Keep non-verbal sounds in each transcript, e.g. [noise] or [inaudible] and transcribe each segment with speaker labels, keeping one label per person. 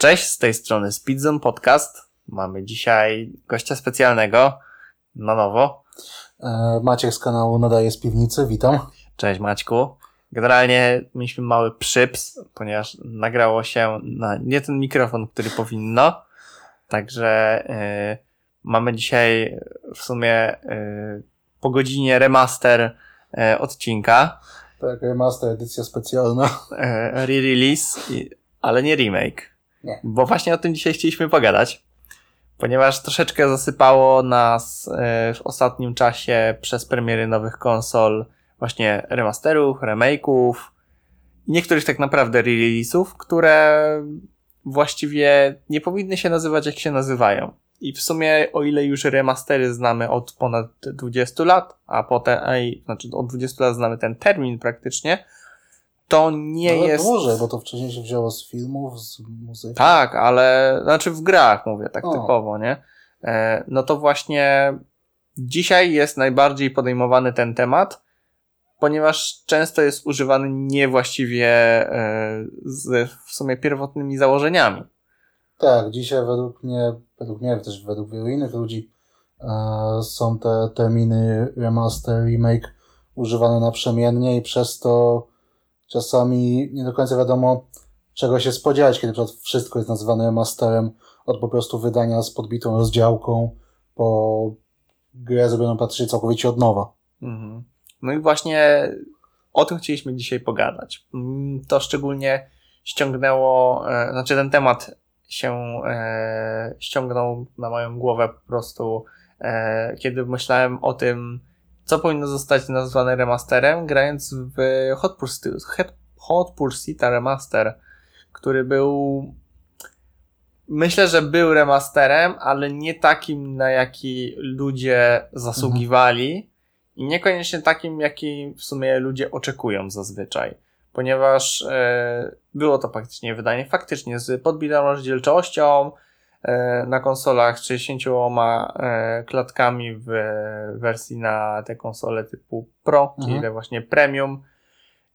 Speaker 1: Cześć, z tej strony Speedzone Podcast. Mamy dzisiaj gościa specjalnego na nowo.
Speaker 2: E, Maciek z kanału Nadaje z Piwnicy, witam.
Speaker 1: Cześć Maćku. Generalnie mieliśmy mały przyps, ponieważ nagrało się na nie ten mikrofon, który powinno. Także yy, mamy dzisiaj w sumie yy, po godzinie remaster yy, odcinka.
Speaker 2: Tak, remaster, edycja specjalna.
Speaker 1: Re-release, ale nie remake.
Speaker 2: Nie.
Speaker 1: Bo właśnie o tym dzisiaj chcieliśmy pogadać. Ponieważ troszeczkę zasypało nas w ostatnim czasie przez premiery nowych konsol właśnie remasterów, remake'ów i niektórych tak naprawdę re-release'ów, które właściwie nie powinny się nazywać jak się nazywają. I w sumie, o ile już remastery znamy od ponad 20 lat, a potem, a, znaczy od 20 lat znamy ten termin praktycznie, to nie
Speaker 2: no,
Speaker 1: jest.
Speaker 2: Dłużej, bo to wcześniej się wzięło z filmów, z muzyki.
Speaker 1: Tak, ale znaczy w grach mówię, tak o. typowo, nie? E, no to właśnie dzisiaj jest najbardziej podejmowany ten temat, ponieważ często jest używany niewłaściwie e, z w sumie pierwotnymi założeniami.
Speaker 2: Tak, dzisiaj według mnie, według mnie też według wielu innych ludzi e, są te terminy remaster, remake używane naprzemiennie i przez to czasami nie do końca wiadomo czego się spodziewać, kiedy wszystko jest nazywane remasterem od po prostu wydania z podbitą rozdziałką po grę zrobioną praktycznie całkowicie od nowa. Mhm.
Speaker 1: No i właśnie o tym chcieliśmy dzisiaj pogadać. Mm, to szczególnie ściągnęło, e, znaczy ten temat się e, ściągnął na moją głowę po prostu, e, kiedy myślałem o tym, co powinno zostać nazwane remasterem, grając w Hot Pursuit, Hot Pursuit Remaster, który był myślę, że był remasterem, ale nie takim, na jaki ludzie zasługiwali. Mhm i niekoniecznie takim, jaki w sumie ludzie oczekują zazwyczaj, ponieważ e, było to faktycznie wydanie faktycznie z podbitą rozdzielczością na konsolach 60 e, klatkami w wersji na te konsole typu Pro, mhm. czyli właśnie Premium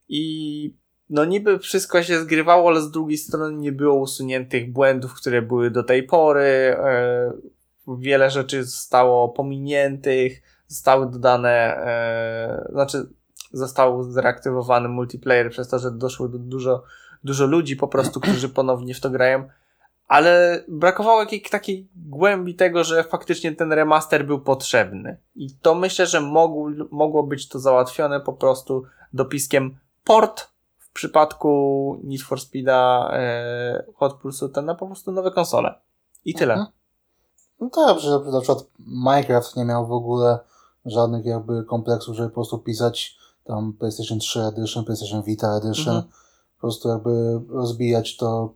Speaker 1: i no niby wszystko się zgrywało, ale z drugiej strony nie było usuniętych błędów, które były do tej pory. E, wiele rzeczy zostało pominiętych zostały dodane, e, znaczy został zreaktywowany multiplayer przez to, że doszło do dużo, dużo ludzi po prostu, którzy ponownie w to grają, ale brakowało jakiejś takiej głębi tego, że faktycznie ten remaster był potrzebny. I to myślę, że mogło, mogło być to załatwione po prostu dopiskiem port w przypadku Need for Speeda e, Hot Pursuit na po prostu nowe konsole. I tyle. Mhm.
Speaker 2: No tak, że na przykład Minecraft nie miał w ogóle żadnych jakby kompleksów, żeby po prostu pisać tam PlayStation 3 Edition, PlayStation Vita Edition, mhm. po prostu jakby rozbijać to,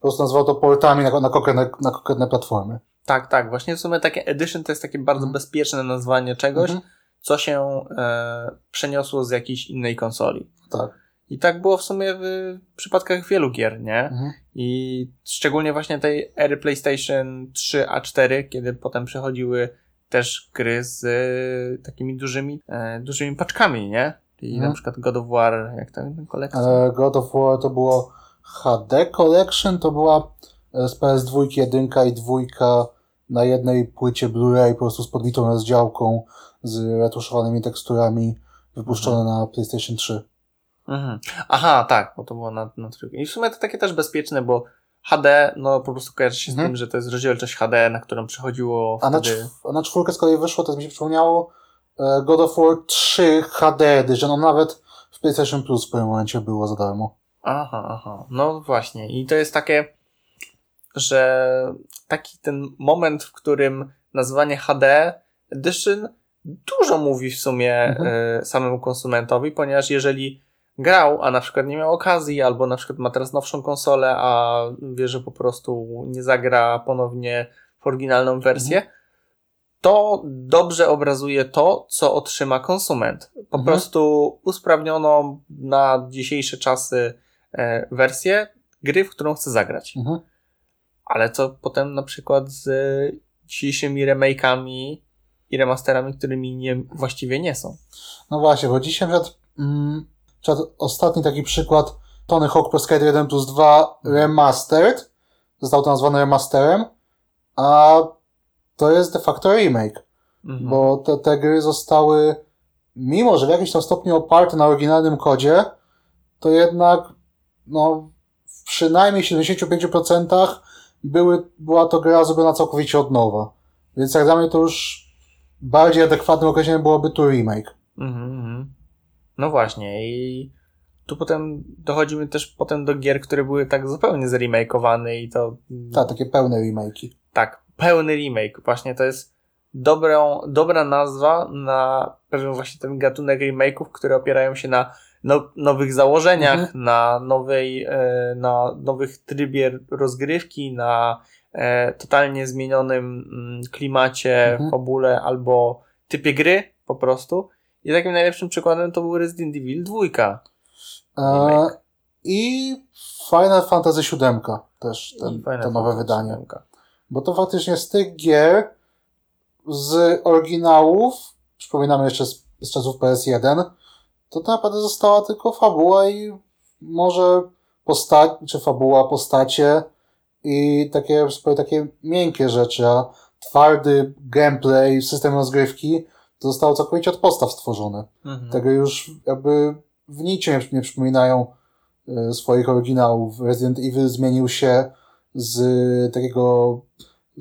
Speaker 2: po prostu nazwał to portami na, na, konkretne, na konkretne platformy.
Speaker 1: Tak, tak. Właśnie w sumie takie Edition to jest takie bardzo mhm. bezpieczne nazwanie czegoś, mhm. co się e, przeniosło z jakiejś innej konsoli.
Speaker 2: Tak.
Speaker 1: I tak było w sumie w przypadkach wielu gier, nie? Mhm. I szczególnie właśnie tej ery PlayStation 3 a 4, kiedy potem przechodziły też gry z e, takimi dużymi, e, dużymi paczkami, nie? Czyli hmm. na przykład God of War, jak ten kolekcja?
Speaker 2: E, God of War to było HD Collection, to była e, z PS2 jedynka i dwójka na jednej płycie Blu-ray po prostu z podbitą rozdziałką, z retuszowanymi teksturami, wypuszczone mhm. na PlayStation 3.
Speaker 1: Mhm. Aha, tak, bo to było na, na trójkę. I w sumie to takie też bezpieczne, bo HD, no po prostu kojarzy się z mhm. tym, że to jest rozdzielczość HD, na którą przychodziło
Speaker 2: a
Speaker 1: wtedy...
Speaker 2: Na a na czwórkę z kolei wyszło, to mi się przypomniało, e, God of War 3 HD że no nawet w PlayStation Plus w pewnym momencie było za darmo.
Speaker 1: Aha, aha. No właśnie. I to jest takie, że taki ten moment, w którym nazywanie HD Edition dużo mówi w sumie mhm. y, samemu konsumentowi, ponieważ jeżeli grał, a na przykład nie miał okazji, albo na przykład ma teraz nowszą konsolę, a wie, że po prostu nie zagra ponownie w oryginalną wersję, mhm. to dobrze obrazuje to, co otrzyma konsument. Po mhm. prostu usprawnioną na dzisiejsze czasy e, wersję gry, w którą chce zagrać. Mhm. Ale co potem na przykład z dzisiejszymi remake'ami i remasterami, którymi nie, właściwie nie są.
Speaker 2: No właśnie, bo dzisiaj na przykład mm, ostatni taki przykład Tony Hawk Pro Skater 1 plus 2 Remastered zostało to nazwane remasterem, a to jest de facto remake,
Speaker 1: Mhm.
Speaker 2: bo te, te gry zostały, mimo że w jakimś tam stopniu oparte na oryginalnym kodzie, to jednak no, w przynajmniej 75% były, była to gra zrobiona całkowicie od nowa. Więc jak dla mnie to już bardziej adekwatnym określeniem byłoby tu remake.
Speaker 1: Mhm, mhm. No właśnie i tu potem dochodzimy też potem do gier, które były tak zupełnie zremakeowane i to
Speaker 2: Tak, takie pełne remake'i.
Speaker 1: tak, pełny remake. Właśnie to jest dobrą, dobra nazwa na pewien właśnie ten gatunek remake'ów, które opierają się na no, nowych założeniach,
Speaker 2: Mhm.
Speaker 1: na nowej, e, na nowych trybie rozgrywki, na e, totalnie zmienionym mm, klimacie,
Speaker 2: Mhm.
Speaker 1: fabule albo typie gry po prostu. I takim najlepszym przykładem to był Resident Evil 2.
Speaker 2: E. I Final Fantasy VII też, ten, to nowe
Speaker 1: Fantasy
Speaker 2: wydanie.
Speaker 1: VII.
Speaker 2: Bo to faktycznie z tych gier, z oryginałów, przypominamy jeszcze z, z czasów PS1, to tak naprawdę została tylko fabuła i może postać, czy fabuła, postacie i takie, takie miękkie rzeczy, a twardy gameplay, system rozgrywki to zostało całkowicie od podstaw stworzone.
Speaker 1: Mhm.
Speaker 2: Tego już jakby w niczym nie, przypominają e, swoich oryginałów. Resident Evil zmienił się z takiego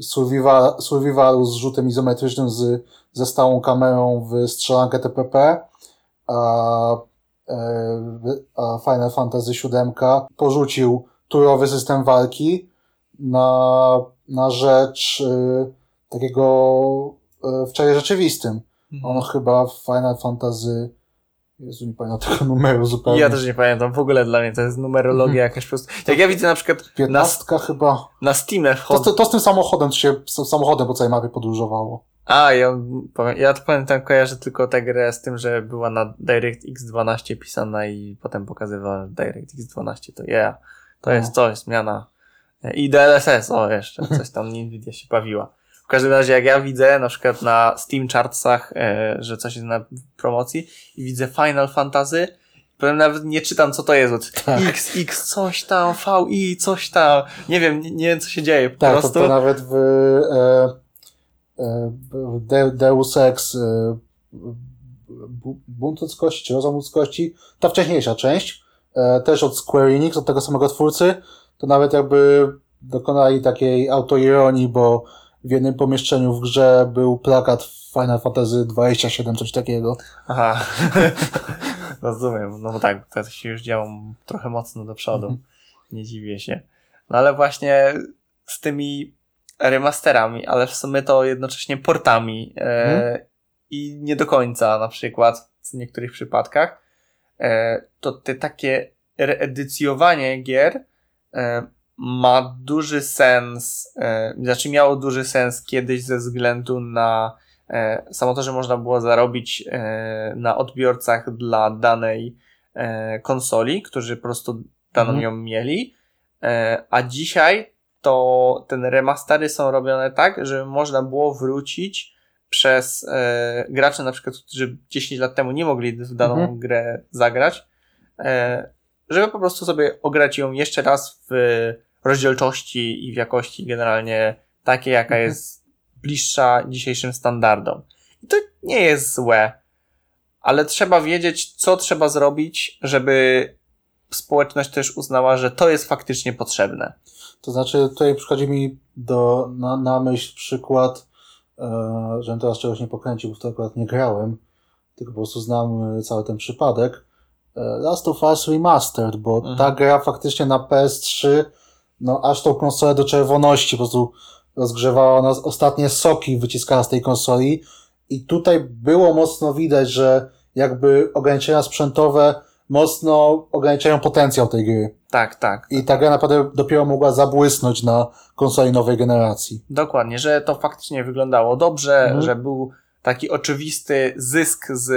Speaker 2: survival, survivalu z rzutem izometrycznym z, ze stałą kamerą w strzelankę TPP, a, e, a Final Fantasy VII porzucił turowy system walki na, na rzecz e, takiego e, w czasie rzeczywistym.
Speaker 1: Mhm.
Speaker 2: On chyba w Final Fantasy. Jezu, nie pamiętam tego numeru zupełnie.
Speaker 1: Ja też nie pamiętam, w ogóle dla mnie to jest numerologia jakaś po prostu. Jak ja widzę na przykład na,
Speaker 2: Piętnastka chyba.
Speaker 1: na Steamie
Speaker 2: To,
Speaker 1: wchodzę.
Speaker 2: to, to z tym samochodem, to się z samochodem po całej mapie podróżowało.
Speaker 1: A, ja, ja to pamiętam, kojarzę tylko tę grę z tym, że była na DirectX 12 pisana i potem pokazywała DirectX 12, to yeah, to
Speaker 2: No.
Speaker 1: jest coś, zmiana. I DLSS, o jeszcze, coś tam [laughs] Nvidia się bawiła. W każdym razie, jak ja widzę na przykład na Steam Chartsach, e, że coś jest na promocji i widzę Final Fantasy, Powiem nawet nie czytam, co to jest. Od
Speaker 2: Tak.
Speaker 1: X, X, coś tam, VI, coś tam. Nie wiem, nie, nie wiem, co się dzieje. Po
Speaker 2: Tak, to,
Speaker 1: prostu.
Speaker 2: to nawet w, e, De, Deus Ex Bu- Bunt ludzkości, czy Rozum ludzkości, ta wcześniejsza część, e, też od Square Enix, od tego samego twórcy, to nawet jakby dokonali takiej autoironii, bo w jednym pomieszczeniu w grze był plakat Final Fantasy 27, coś takiego.
Speaker 1: Aha. [laughs] Rozumiem. No bo tak, to się już działo trochę mocno do przodu.
Speaker 2: Mhm.
Speaker 1: Nie dziwię się. No ale właśnie z tymi remasterami, ale w sumie to jednocześnie portami
Speaker 2: Mhm.
Speaker 1: i nie do końca na przykład w niektórych przypadkach, e, to te takie reedycjowanie gier e, ma duży sens, znaczy miało duży sens kiedyś ze względu na samo to, że można było zarobić na odbiorcach dla danej konsoli, którzy po prostu daną
Speaker 2: Mhm.
Speaker 1: ją mieli, a dzisiaj to ten remastery są robione tak, żeby można było wrócić przez e, graczy na przykład, którzy 10 lat temu nie mogli w daną
Speaker 2: Mhm.
Speaker 1: grę zagrać, e, żeby po prostu sobie ograć ją jeszcze raz w rozdzielczości i w jakości generalnie takiej, jaka
Speaker 2: Mhm.
Speaker 1: jest bliższa dzisiejszym standardom. I to nie jest złe, ale trzeba wiedzieć, co trzeba zrobić, żeby społeczność też uznała, że to jest faktycznie potrzebne.
Speaker 2: To znaczy, tutaj przychodzi mi do, na, na myśl przykład, e, żebym teraz czegoś nie pokręcił, bo w to akurat nie grałem, tylko po prostu znam e, cały ten przypadek. E, Last of Us Remastered, bo
Speaker 1: Mhm.
Speaker 2: ta gra faktycznie na PS3, no aż tą konsolę do czerwoności po prostu rozgrzewała nas ostatnie soki, wyciskała z tej konsoli i tutaj było mocno widać, że jakby ograniczenia sprzętowe mocno ograniczają potencjał tej gry.
Speaker 1: Tak, tak.
Speaker 2: I ta gra naprawdę dopiero mogła zabłysnąć na konsoli nowej generacji.
Speaker 1: Dokładnie, że to faktycznie wyglądało dobrze,
Speaker 2: Mhm.
Speaker 1: że był taki oczywisty zysk z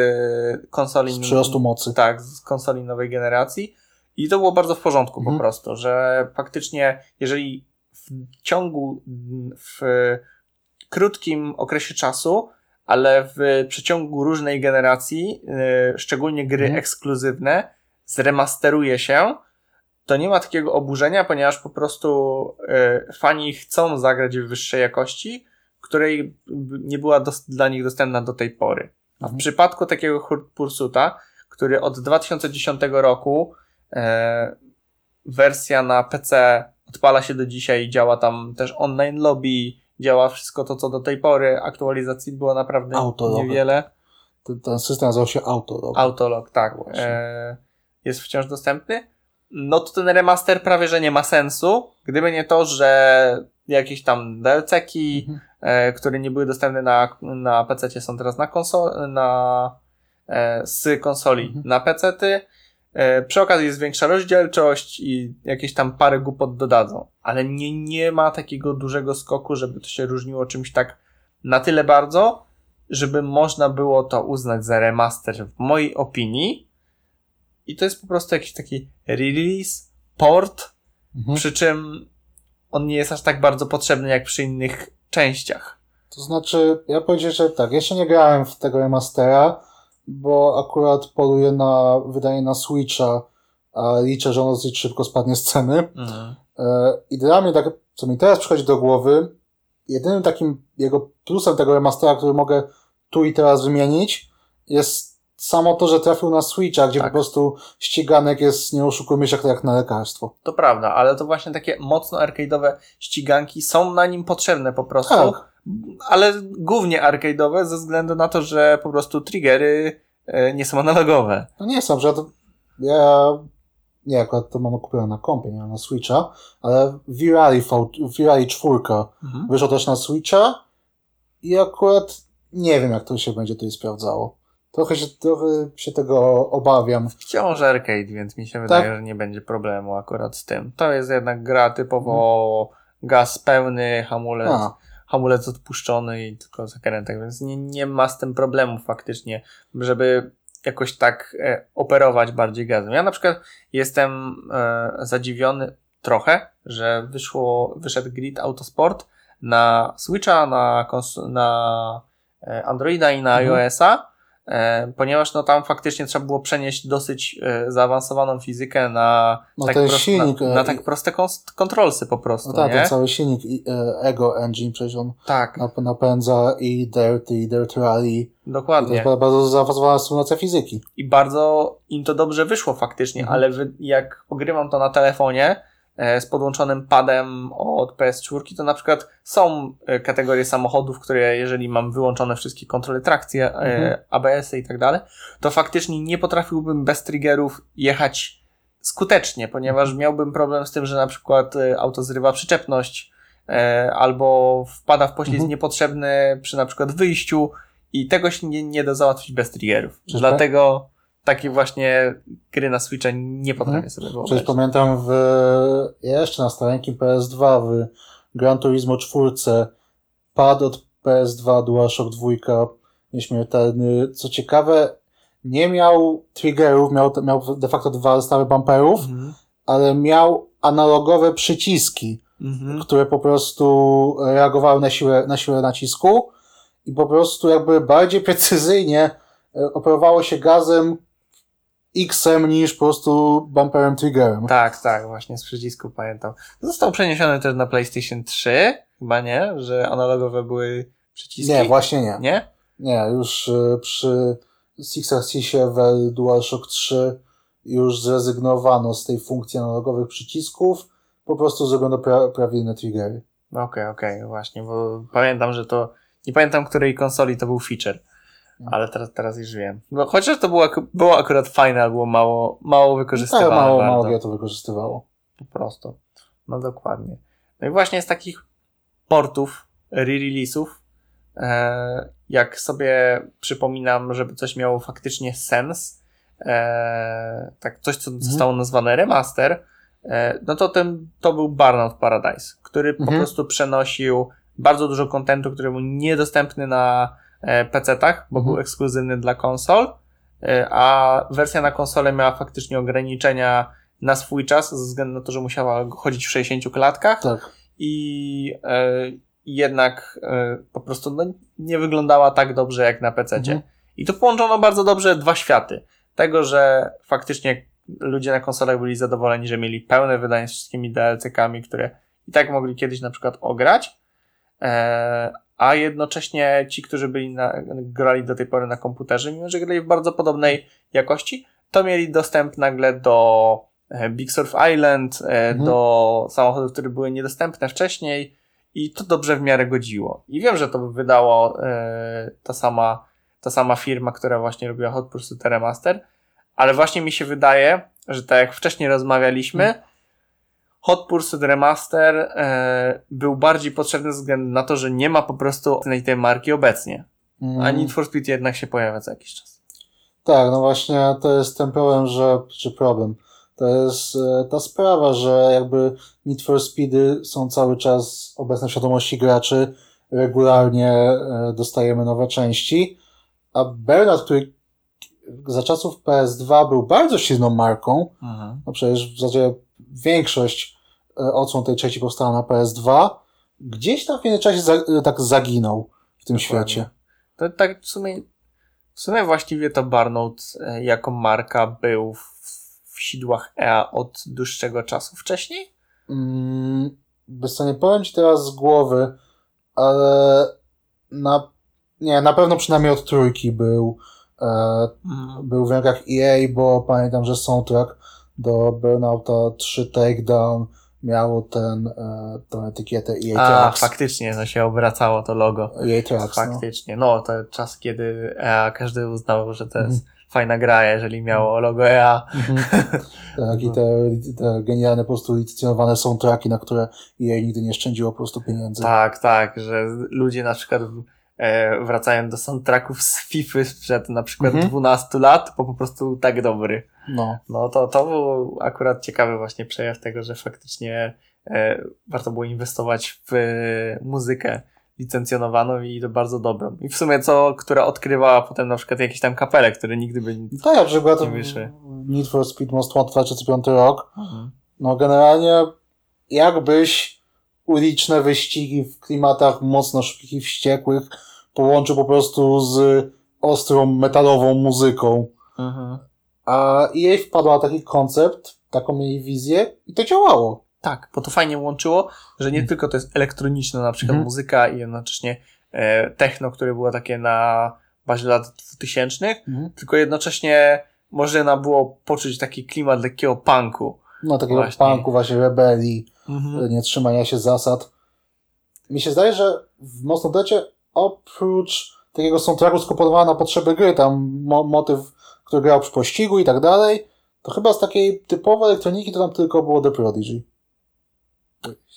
Speaker 1: konsoli.
Speaker 2: Z przyrostu mocy.
Speaker 1: Tak, z konsoli nowej generacji. I to było bardzo w porządku
Speaker 2: Mhm.
Speaker 1: po prostu, że faktycznie, jeżeli w ciągu, w krótkim okresie czasu, ale w przeciągu różnej generacji, yy, szczególnie gry
Speaker 2: Mhm.
Speaker 1: ekskluzywne, zremasteruje się, to nie ma takiego oburzenia, ponieważ po prostu y, fani chcą zagrać w wyższej jakości, której nie była dla nich dostępna do tej pory. A w
Speaker 2: Mhm.
Speaker 1: przypadku takiego Hurt Pursuta, który od 2010 roku e, wersja na PC odpala się do dzisiaj, działa tam też online lobby, działa wszystko to, co do tej pory. Aktualizacji było naprawdę
Speaker 2: Autolog.
Speaker 1: niewiele.
Speaker 2: Ten, ten system nazywał się Autolog.
Speaker 1: Autolog, tak. E, jest wciąż dostępny. No to ten remaster prawie, że nie ma sensu, gdyby nie to, że jakieś tam DLC-ki,
Speaker 2: Mhm.
Speaker 1: e, które nie były dostępne na, na PC, są teraz na konsol, na, e, z konsoli
Speaker 2: Mhm.
Speaker 1: na PC-ty. E, przy okazji jest większa rozdzielczość i jakieś tam parę głupot dodadzą, ale nie, nie ma takiego dużego skoku, żeby to się różniło czymś tak na tyle bardzo, żeby można było to uznać za remaster w mojej opinii. I to jest po prostu jakiś taki release, port,
Speaker 2: Mhm.
Speaker 1: przy czym on nie jest aż tak bardzo potrzebny jak przy innych częściach.
Speaker 2: To znaczy, ja powiedziałem, że tak, jeszcze nie grałem w tego remastera, bo akurat poluję na wydanie na Switcha, a liczę, że ono dosyć szybko spadnie z ceny.
Speaker 1: Mhm.
Speaker 2: E, I dla mnie, tak, co mi teraz przychodzi do głowy, jedynym takim jego plusem tego remastera, który mogę tu i teraz wymienić, jest samo to, że trafił na Switcha, gdzie
Speaker 1: Tak.
Speaker 2: po prostu ściganek jest, nie oszukujmy się, jak na lekarstwo.
Speaker 1: To prawda, ale to właśnie takie mocno arcade'owe ściganki są na nim potrzebne po prostu.
Speaker 2: Tak.
Speaker 1: Ale głównie arcade'owe ze względu na to, że po prostu triggery e, nie są analogowe.
Speaker 2: No nie są, że to, ja nie, akurat to mam kupione na kompie, nie na Switcha, ale V-Rally, V- V-Rally 4
Speaker 1: Mhm.
Speaker 2: wyszło też na Switcha i akurat nie wiem, jak to się będzie tutaj sprawdzało. Trochę się, trochę się tego obawiam.
Speaker 1: Wciąż arcade, więc mi się wydaje,
Speaker 2: Tak.
Speaker 1: że nie będzie problemu akurat z tym. To jest jednak gra typowo gaz pełny, hamulec,
Speaker 2: A,
Speaker 1: hamulec odpuszczony i tylko zakrętek, więc nie, nie ma z tym problemu faktycznie, żeby jakoś tak e, operować bardziej gazem. Ja na przykład jestem e, zadziwiony trochę, że wyszło, wyszedł Grid Autosport na Switcha, na, na e, Androida i na
Speaker 2: Mhm.
Speaker 1: iOS-a, ponieważ no tam faktycznie trzeba było przenieść dosyć e, zaawansowaną fizykę na,
Speaker 2: No
Speaker 1: tak, prost-
Speaker 2: silnik,
Speaker 1: na,
Speaker 2: e,
Speaker 1: na tak proste kontrolsy po prostu,
Speaker 2: no tak,
Speaker 1: nie?
Speaker 2: ten cały silnik e, Ego Engine przecież on
Speaker 1: Tak,
Speaker 2: nap- napędza i Dirt, i Dirt Rally. I to
Speaker 1: dokładnie.
Speaker 2: jest ba- bardzo zaawansowana symulacja fizyki.
Speaker 1: I bardzo im to dobrze wyszło faktycznie,
Speaker 2: Mhm.
Speaker 1: ale jak ogrywam to na telefonie e, z podłączonym padem od PS4, to na przykład są e, kategorie samochodów, które jeżeli mam wyłączone wszystkie kontrole trakcji, e,
Speaker 2: Mhm.
Speaker 1: ABS-y i tak dalej, to faktycznie nie potrafiłbym bez triggerów jechać skutecznie, ponieważ
Speaker 2: Mhm.
Speaker 1: miałbym problem z tym, że na przykład e, auto zrywa przyczepność e, albo wpada w poślizg
Speaker 2: Mhm.
Speaker 1: niepotrzebny przy na przykład wyjściu i tego się nie, nie da załatwić bez triggerów. Dlatego takie właśnie gry na Switcha nie potrafię
Speaker 2: Mhm.
Speaker 1: sobie
Speaker 2: Przecież
Speaker 1: wyobrazić.
Speaker 2: pamiętam w, jeszcze na starenkim PS2 w Gran Turismo 4 pad od PS2 DualShock 2 nieśmiertelny. Co ciekawe, nie miał triggerów, miał, miał de facto dwa zestawy bumperów,
Speaker 1: Mhm.
Speaker 2: ale miał analogowe przyciski,
Speaker 1: Mhm.
Speaker 2: które po prostu reagowały na siłę, na siłę nacisku i po prostu jakby bardziej precyzyjnie e, operowało się gazem X-em niż po prostu bumperem triggerem.
Speaker 1: Tak, tak, właśnie z przycisku pamiętam. Został przeniesiony też na PlayStation 3, chyba nie? Że analogowe były przyciski.
Speaker 2: Nie, właśnie nie.
Speaker 1: Nie?
Speaker 2: Nie, już y, przy Six Axisie w DualShock 3 już zrezygnowano z tej funkcji analogowych przycisków, po prostu zrobiono pra prawilne triggery.
Speaker 1: Okej, okej, właśnie, bo pamiętam, że to. Nie pamiętam, której konsoli to był feature. Ale teraz, teraz już wiem. Bo chociaż to było, było akurat fajne, ale było mało, mało
Speaker 2: Tak,
Speaker 1: wykorzystywane.
Speaker 2: mało,
Speaker 1: bardzo.
Speaker 2: mało gier to wykorzystywało.
Speaker 1: Po prostu. No dokładnie. No i właśnie z takich portów, re-release'ów, e, jak sobie przypominam, żeby coś miało faktycznie sens, e, tak coś, co zostało nazwane remaster, e, no to ten, to był Burnout Paradise, który po
Speaker 2: Mhm.
Speaker 1: prostu przenosił bardzo dużo kontentu, który był niedostępny na PC-tach, bo
Speaker 2: Mhm.
Speaker 1: był ekskluzywny dla konsol, e, a wersja na konsolę miała faktycznie ograniczenia na swój czas, ze względu na to, że musiała chodzić w 60 klatkach
Speaker 2: Tak.
Speaker 1: i e, jednak e, po prostu no, nie wyglądała tak dobrze jak na PC.
Speaker 2: Mhm.
Speaker 1: I tu połączono bardzo dobrze dwa światy. Tego, że faktycznie ludzie na konsolach byli zadowoleni, że mieli pełne wydanie z wszystkimi DLC-kami, które i tak mogli kiedyś na przykład ograć, e, a jednocześnie ci, którzy byli na, grali do tej pory na komputerze, mimo że grali w bardzo podobnej jakości, to mieli dostęp nagle do e, Big Surf Island, e,
Speaker 2: Mhm.
Speaker 1: do samochodów, które były niedostępne wcześniej i to dobrze w miarę godziło. I wiem, że to by wydało e, ta sama, ta sama firma, która właśnie robiła Hot Pursuit Remaster, ale właśnie mi się wydaje, że tak jak wcześniej rozmawialiśmy, Hot Pursuit Remaster e, był bardziej potrzebny ze względu na to, że nie ma po prostu tej marki obecnie.
Speaker 2: Mm.
Speaker 1: A Need for Speed jednak się pojawia co jakiś czas.
Speaker 2: Tak, no właśnie to jest ten problem, że, czy problem, to jest e, ta sprawa, że jakby Need for Speedy są cały czas obecne w świadomości graczy, regularnie e, dostajemy nowe części, a Burnout, który za czasów PS2 był bardzo silną marką, no przecież w zasadzie większość e, odsłon tej części powstała na PS2, gdzieś tam w międzyczasie za, e, tak zaginął w tym
Speaker 1: Dokładnie.
Speaker 2: świecie.
Speaker 1: To tak w sumie, w sumie właściwie to Barnold e, jako marka był w, w sidłach EA od dłuższego czasu wcześniej.
Speaker 2: Mm, Bez co nie powiem ci teraz z głowy, ale na, nie, na pewno przynajmniej od trójki był, e, był w rękach EA, bo pamiętam, że soundtrack do Burnouta 3 Takedown miało ten, e, tą etykietę EA
Speaker 1: A,
Speaker 2: Tracks.
Speaker 1: faktycznie, no się obracało to logo.
Speaker 2: EA Tracks, no.
Speaker 1: Faktycznie. No, to czas, kiedy EA każdy uznał, że to jest
Speaker 2: Mhm.
Speaker 1: fajna gra, jeżeli miało logo EA.
Speaker 2: Mhm. [laughs] Tak, i te, te genialne po prostu licencjonowane soundtracki, na które EA nigdy nie szczędziło po prostu pieniędzy.
Speaker 1: Tak, tak, że ludzie na przykład e, wracają do soundtracków z FIFA sprzed na przykład
Speaker 2: Mhm.
Speaker 1: 12 lat, bo po prostu tak dobry.
Speaker 2: No.
Speaker 1: No to, to był akurat ciekawy właśnie przejaw tego, że faktycznie e, warto było inwestować w e, muzykę licencjonowaną i to bardzo dobrą. I w sumie co, która odkrywała potem na przykład jakieś tam kapele, które nigdy by nic...
Speaker 2: Tak, na przykład
Speaker 1: Nie wyszły.
Speaker 2: Need for Speed Most Wanted 2005 rok, no generalnie jakbyś uliczne wyścigi w klimatach mocno szybkich i wściekłych połączył po prostu z ostrą metalową muzyką.
Speaker 1: Mhm.
Speaker 2: A jej wpadła taki koncept, taką jej wizję i to działało.
Speaker 1: Tak, bo to fajnie łączyło, że nie
Speaker 2: Mhm.
Speaker 1: tylko to jest elektroniczna na przykład
Speaker 2: Mhm.
Speaker 1: muzyka i jednocześnie e, techno, które było takie na bazie lat 2000, tylko jednocześnie można było poczuć taki klimat lekkiego punku.
Speaker 2: No takiego
Speaker 1: Właśnie.
Speaker 2: punku, właśnie rebelii,
Speaker 1: Mhm.
Speaker 2: nie trzymania się zasad. Mi się zdaje, że w Most Wanted'cie oprócz takiego soundtracku skomponowanego na potrzeby gry, tam mo motyw, który grał przy pościgu i tak dalej, to chyba z takiej typowej elektroniki to tam tylko było The Prodigy.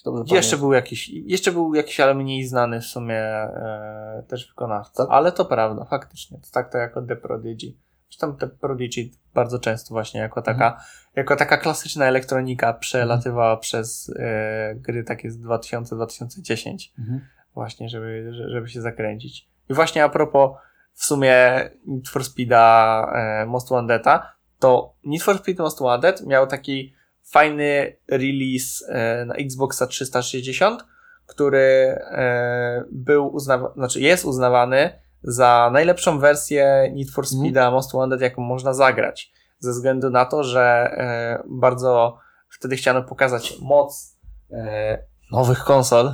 Speaker 2: Dobrze
Speaker 1: Jeszcze był jakiś, jeszcze był jakiś, ale mniej znany w sumie e, też wykonawca.
Speaker 2: Tak?
Speaker 1: Ale to prawda, faktycznie. To tak to jako The Prodigy. Zresztą The Prodigy bardzo często właśnie jako taka,
Speaker 2: Mhm.
Speaker 1: jako taka klasyczna elektronika przelatywała przez e, gry takie z 2000-2010
Speaker 2: Mhm.
Speaker 1: Właśnie, żeby, że- żeby się zakręcić. I właśnie a propos w sumie Need for Speeda e, Most Wanted'a, to Need for Speed Most Wanted miał taki fajny release e, na Xboxa 360, który e, był uznawany, znaczy jest uznawany za najlepszą wersję Need for
Speaker 2: Mhm.
Speaker 1: Speeda Most Wanted, jaką można zagrać. Ze względu na to, że e, bardzo wtedy chciano pokazać moc e, nowych konsol [laughs]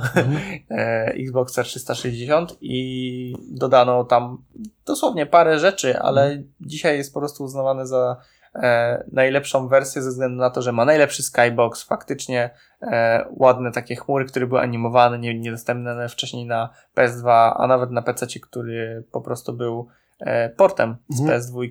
Speaker 1: e, Xboxa 360 i dodano tam dosłownie parę rzeczy, ale dzisiaj jest po prostu uznawane za e, najlepszą wersję ze względu na to, że ma najlepszy skybox, faktycznie e, ładne takie chmury, które były animowane, nie, niedostępne wcześniej na PS2, a nawet na PC, który po prostu był e, portem z
Speaker 2: Mhm.
Speaker 1: PS2.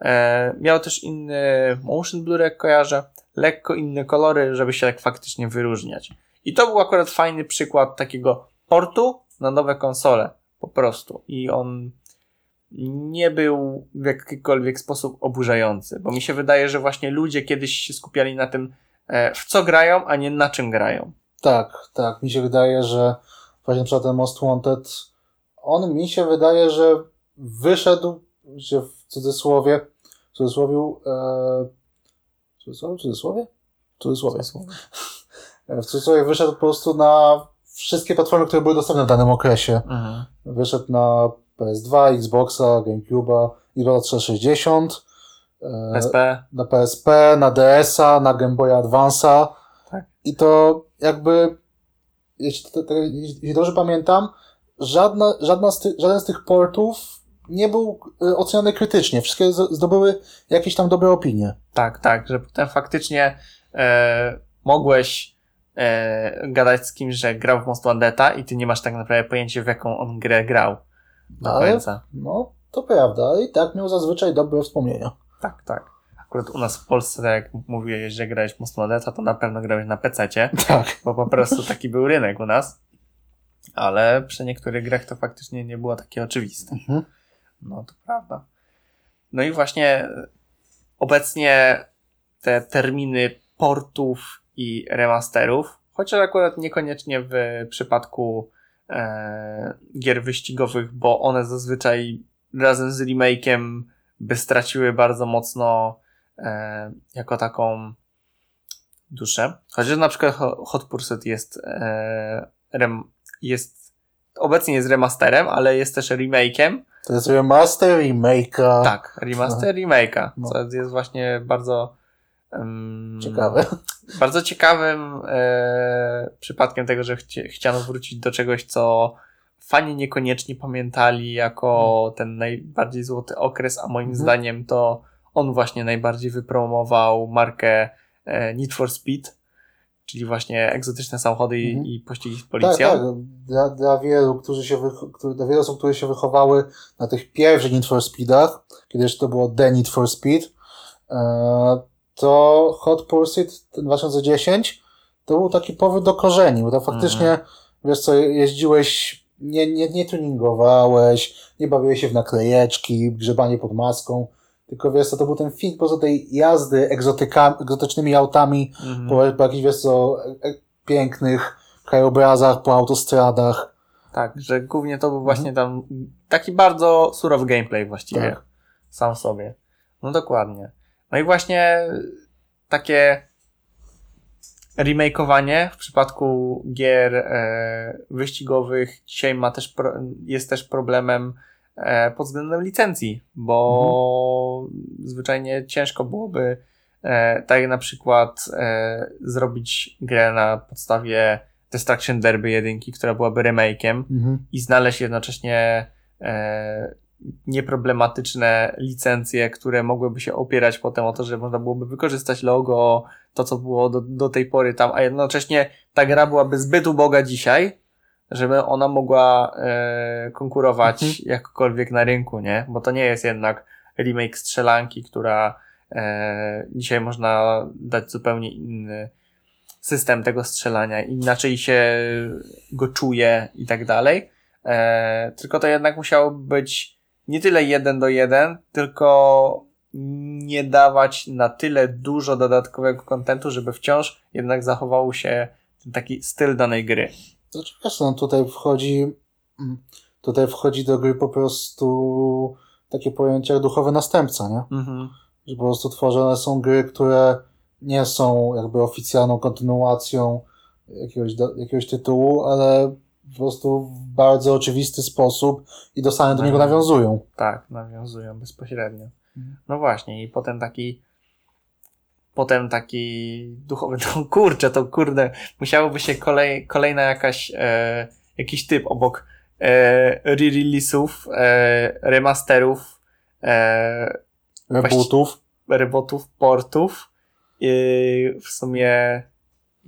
Speaker 1: E, miał też inny motion blur, jak kojarzę, lekko inne kolory, żeby się tak faktycznie wyróżniać. I to był akurat fajny przykład takiego portu na nowe konsole. Po prostu. I on nie był w jakikolwiek sposób oburzający, bo mi się wydaje, że właśnie ludzie kiedyś się skupiali na tym, e, w co grają, a nie na czym grają.
Speaker 2: Tak, tak. Mi się wydaje, że właśnie przykład ten Most Wanted, on mi się wydaje, że wyszedł się w cudzysłowie, w cudzysłowiu, e, w cudzysłowie, w cudzysłowie? W cudzysłowie. E, W cudzysłowie wyszedł po prostu na wszystkie platformy, które były dostępne w danym okresie.
Speaker 1: Mhm.
Speaker 2: Wyszedł na PS2, Xboxa, GameCube'a, Xboxa 360 e,
Speaker 1: PSP.
Speaker 2: na PSP, na DS-a, na Game Boy Advance'a.
Speaker 1: Tak.
Speaker 2: I to jakby, jeśli, jeśli dobrze pamiętam, żadna, żadna z ty, żaden z tych portów nie był e, oceniany krytycznie. Wszystkie zdobyły jakieś tam dobre opinie.
Speaker 1: Tak, tak, że potem faktycznie e, mogłeś e, gadać z kimś, że grał w Most Wanted'a i ty nie masz tak naprawdę pojęcia, w jaką on grę grał do
Speaker 2: Ale-
Speaker 1: końca.
Speaker 2: No, to prawda, i tak miał zazwyczaj dobre wspomnienia.
Speaker 1: Tak, tak. Akurat u nas w Polsce, tak jak mówiłeś, że grałeś w Most Wanted'a, to na pewno grałeś na PC-cie, [laughs]
Speaker 2: Tak.
Speaker 1: bo po prostu taki był rynek u nas. Ale przy niektórych grach to faktycznie nie było takie oczywiste.
Speaker 2: Mhm.
Speaker 1: No to prawda. No i właśnie obecnie te terminy portów i remasterów, chociaż akurat niekoniecznie w przypadku e, gier wyścigowych, bo one zazwyczaj razem z remake'iem by straciły bardzo mocno e, jako taką duszę. Chociaż na przykład Ho- Hot Pursuit jest, e, rem, jest obecnie jest remasterem, ale jest też remake'em.
Speaker 2: To jest remaster, remake'a.
Speaker 1: Tak, remaster remake'a,
Speaker 2: No.
Speaker 1: co jest właśnie bardzo
Speaker 2: Ciekawe. [laughs]
Speaker 1: bardzo ciekawym e, przypadkiem tego, że chci, chciano wrócić do czegoś, co fani niekoniecznie pamiętali jako ten najbardziej złoty okres, a moim
Speaker 2: Mhm.
Speaker 1: zdaniem to on właśnie najbardziej wypromował markę e, Need for Speed, czyli właśnie egzotyczne samochody i,
Speaker 2: Mhm.
Speaker 1: i pościgi z
Speaker 2: Tak,
Speaker 1: policją.
Speaker 2: tak. Dla, dla wielu, którzy się wych- dla wielu osób, które się wychowały na tych pierwszych Need for Speedach, kiedy jeszcze to było The Need for Speed, e, to Hot Pursuit ten 2010 to był taki powrót do korzeni, bo to faktycznie,
Speaker 1: Mhm.
Speaker 2: wiesz co, jeździłeś, nie, nie, nie tuningowałeś, nie bawiłeś się w naklejeczki, grzebanie pod maską, tylko wiesz co, to był ten film po prostu tej jazdy egzotyka, egzotycznymi autami
Speaker 1: Mhm.
Speaker 2: po, po jakichś, wiesz co, e, pięknych krajobrazach, po autostradach.
Speaker 1: Tak, że głównie to był właśnie tam taki bardzo surowy gameplay właściwie.
Speaker 2: Mhm. Tak.
Speaker 1: Sam sobie. No dokładnie. No i właśnie takie remakeowanie w przypadku gier e, wyścigowych dzisiaj ma też pro, jest też problemem e, pod względem licencji, bo zwyczajnie ciężko byłoby e, tak na przykład e, zrobić grę na podstawie Destruction Derby 1, która byłaby remake'iem i znaleźć jednocześnie e, nieproblematyczne licencje, które mogłyby się opierać potem o to, że można byłoby wykorzystać logo, to co było do, do tej pory tam, a jednocześnie ta gra byłaby zbyt uboga dzisiaj, żeby ona mogła e, konkurować
Speaker 2: Mhm.
Speaker 1: jakkolwiek na rynku, nie? Bo to nie jest jednak remake strzelanki, która e, dzisiaj można dać zupełnie inny system tego strzelania, inaczej się go czuje i tak dalej. E, tylko to jednak musiało być nie tyle jeden do jeden, tylko nie dawać na tyle dużo dodatkowego kontentu, żeby wciąż jednak zachował się taki styl danej gry.
Speaker 2: Znaczy, wiesz, no tutaj wchodzi, mm, tutaj wchodzi do gry po prostu takie pojęcie jak duchowy następca, nie?
Speaker 1: Mhm.
Speaker 2: Że po prostu tworzone są gry, które nie są jakby oficjalną kontynuacją jakiegoś, jakiegoś tytułu, ale po prostu w bardzo oczywisty sposób i do same do niego nawiązują.
Speaker 1: Tak, nawiązują bezpośrednio.
Speaker 2: Mhm.
Speaker 1: No właśnie, i potem taki potem taki duchowy, [laughs] no kurczę, to kurde, musiałoby się kolej, kolejna jakaś e, jakiś typ obok e, re-release'ów, e, remasterów, e,
Speaker 2: Rebootów.
Speaker 1: rebotów, portów i w sumie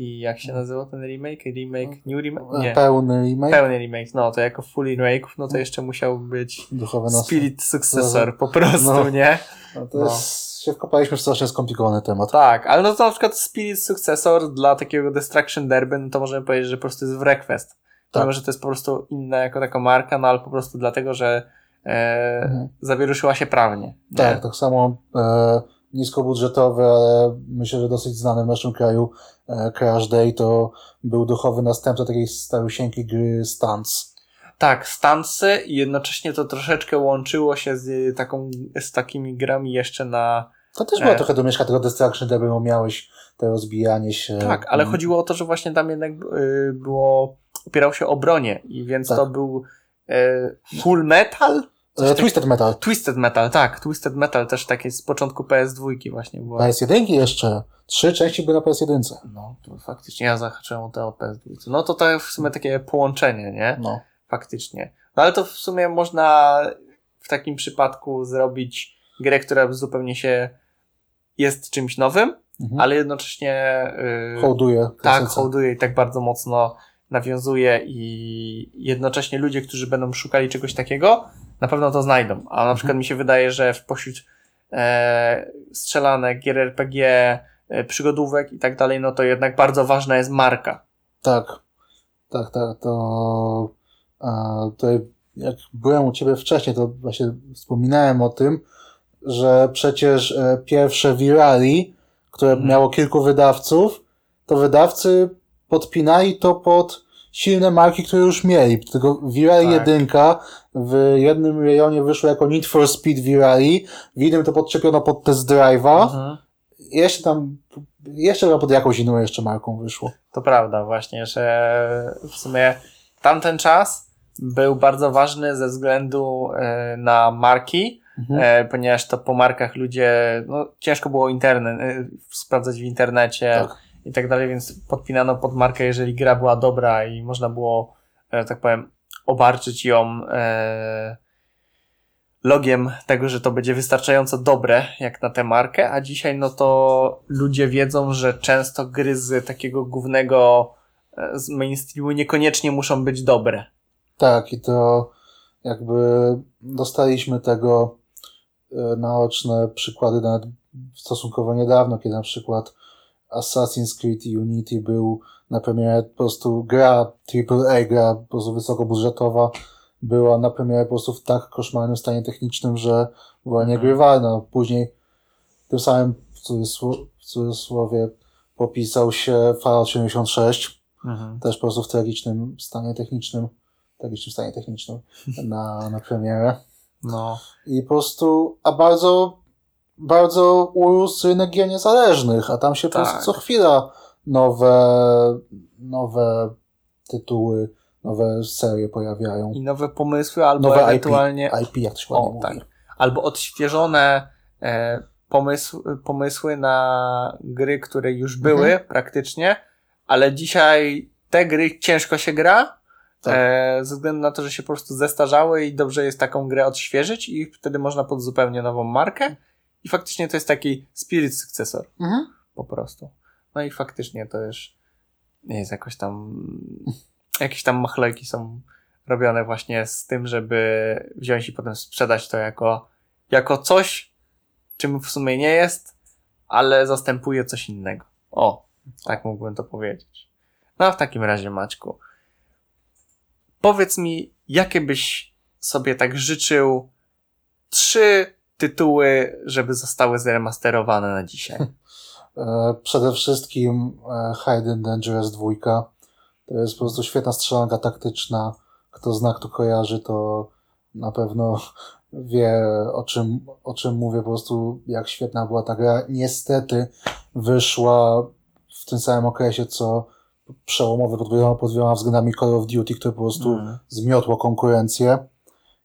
Speaker 1: i jak się nazywał ten remake? Remake, new remake? Nie.
Speaker 2: Pełny remake.
Speaker 1: Pełny remake, no to jako full remake'ów, no to jeszcze musiał być
Speaker 2: Duchowy.
Speaker 1: Spirit Successor, po prostu,
Speaker 2: No.
Speaker 1: nie?
Speaker 2: No to
Speaker 1: No.
Speaker 2: jest, się wkopaliśmy w strasznie skomplikowany temat.
Speaker 1: Tak, ale no to na przykład Spirit Successor dla takiego Destruction Derby, no to możemy powiedzieć, że po prostu jest w Request.
Speaker 2: Tak.
Speaker 1: Mimo, że to jest po prostu inna jako taka marka, no ale po prostu dlatego, że e,
Speaker 2: Mhm.
Speaker 1: zawieruszyła się prawnie. nie?
Speaker 2: Tak, tak samo e, niskobudżetowy, ale myślę, że dosyć znany w naszym kraju e, Crash Day to był duchowy następca takiej starusieńkiej gry Stunts.
Speaker 1: Tak, stansy i jednocześnie to troszeczkę łączyło się z taką, z takimi grami jeszcze na...
Speaker 2: To też była
Speaker 1: E.
Speaker 2: trochę domieszka tego Destruction Derby, bo miałeś to rozbijanie się.
Speaker 1: Tak, ale
Speaker 2: Mm,
Speaker 1: chodziło o to, że właśnie tam jednak y, było, opierał się o bronię i więc
Speaker 2: Tak.
Speaker 1: to był e, full metal,
Speaker 2: E, Twisted Metal.
Speaker 1: Twisted Metal, tak. Twisted Metal też takie z początku PS2 właśnie było.
Speaker 2: PS1 jeszcze. Trzy części były na PS1.
Speaker 1: No, to faktycznie ja zahaczyłem o te o PS2. No to to w sumie takie połączenie, nie?
Speaker 2: No.
Speaker 1: Faktycznie. No ale to w sumie można w takim przypadku zrobić grę, która zupełnie się jest czymś nowym,
Speaker 2: Mhm.
Speaker 1: ale jednocześnie yy,
Speaker 2: Hołduje.
Speaker 1: tak, hołduje i tak bardzo mocno nawiązuje i jednocześnie ludzie, którzy będą szukali czegoś takiego, na pewno to znajdą. A na przykład mi się wydaje, że w pośród e, strzelanek, gier RPG, e, przygodówek i tak dalej, no to jednak bardzo ważna jest marka.
Speaker 2: Tak, tak, tak, to, a, to jak byłem u Ciebie wcześniej, to właśnie wspominałem o tym, że przecież e, pierwsze Virali, które
Speaker 1: Mhm.
Speaker 2: miało kilku wydawców, to wydawcy podpinali to pod silne marki, które już mieli. Tylko Virali
Speaker 1: Tak.
Speaker 2: 1 w jednym rejonie wyszło jako Need for Speed Virali, w innym to podczepiono pod Test Drive'a,
Speaker 1: Mhm.
Speaker 2: jeszcze tam, jeszcze chyba pod jakąś inną jeszcze marką wyszło.
Speaker 1: To prawda właśnie, że w sumie tamten czas był bardzo ważny ze względu e, na marki,
Speaker 2: Mhm.
Speaker 1: e, ponieważ to po markach ludzie, no ciężko było internet, e, sprawdzać w internecie
Speaker 2: Tak.
Speaker 1: I tak dalej, więc podpinano pod markę, jeżeli gra była dobra i można było, e, tak powiem, obarczyć ją e, logiem tego, że to będzie wystarczająco dobre jak na tę markę, a dzisiaj no to ludzie wiedzą, że często gry z takiego głównego e, z mainstreamu niekoniecznie muszą być dobre.
Speaker 2: Tak, i to jakby dostaliśmy tego e, naoczne przykłady nawet stosunkowo niedawno, kiedy na przykład Assassin's Creed Unity był na premierę po prostu gra AAA, gra po prostu wysokobudżetowa, była na premierę po prostu w tak koszmarnym stanie technicznym, że była
Speaker 1: Mhm.
Speaker 2: niegrywalna. Później tym samym w, cudzysł- w cudzysłowie popisał się Fallout 76, też po prostu w tragicznym stanie technicznym, tragicznym stanie technicznym na, na premierę.
Speaker 1: No.
Speaker 2: I po prostu, a bardzo, bardzo urósł rynek gier niezależnych, a tam się po
Speaker 1: Tak.
Speaker 2: prostu co chwila nowe, nowe tytuły, nowe serie pojawiają.
Speaker 1: I nowe pomysły, albo
Speaker 2: Nowe
Speaker 1: ewentualnie
Speaker 2: IP, IP jak to
Speaker 1: O,
Speaker 2: mówi.
Speaker 1: tak. albo odświeżone e, pomysł, pomysły na gry, które już były
Speaker 2: Mhm.
Speaker 1: praktycznie, ale dzisiaj te gry ciężko się gra,
Speaker 2: Tak.
Speaker 1: e, ze względu na to, że się po prostu zestarzały i dobrze jest taką grę odświeżyć i wtedy można pod zupełnie nową markę i faktycznie to jest taki spirit sukcesor
Speaker 2: Mhm.
Speaker 1: po prostu. No i faktycznie to już nie jest jakoś tam, jakieś tam machlojki są robione właśnie z tym, żeby wziąć i potem sprzedać to jako, jako coś, czym w sumie nie jest, ale zastępuje coś innego. O, tak mógłbym to powiedzieć. No a w takim razie, Maćku, powiedz mi, jakie byś sobie tak życzył trzy tytuły, żeby zostały zremasterowane na dzisiaj? [laughs]
Speaker 2: E, Przede wszystkim e, and Dangerous 2. To jest po prostu świetna strzelanka taktyczna. Kto zna, kto kojarzy, to na pewno [laughs] wie o czym, o czym mówię. Po prostu jak świetna była ta gra. Niestety wyszła w tym samym okresie, co przełomowy pod wieloma, pod wieloma względami Call of Duty, które po prostu
Speaker 1: Mm.
Speaker 2: zmiotło konkurencję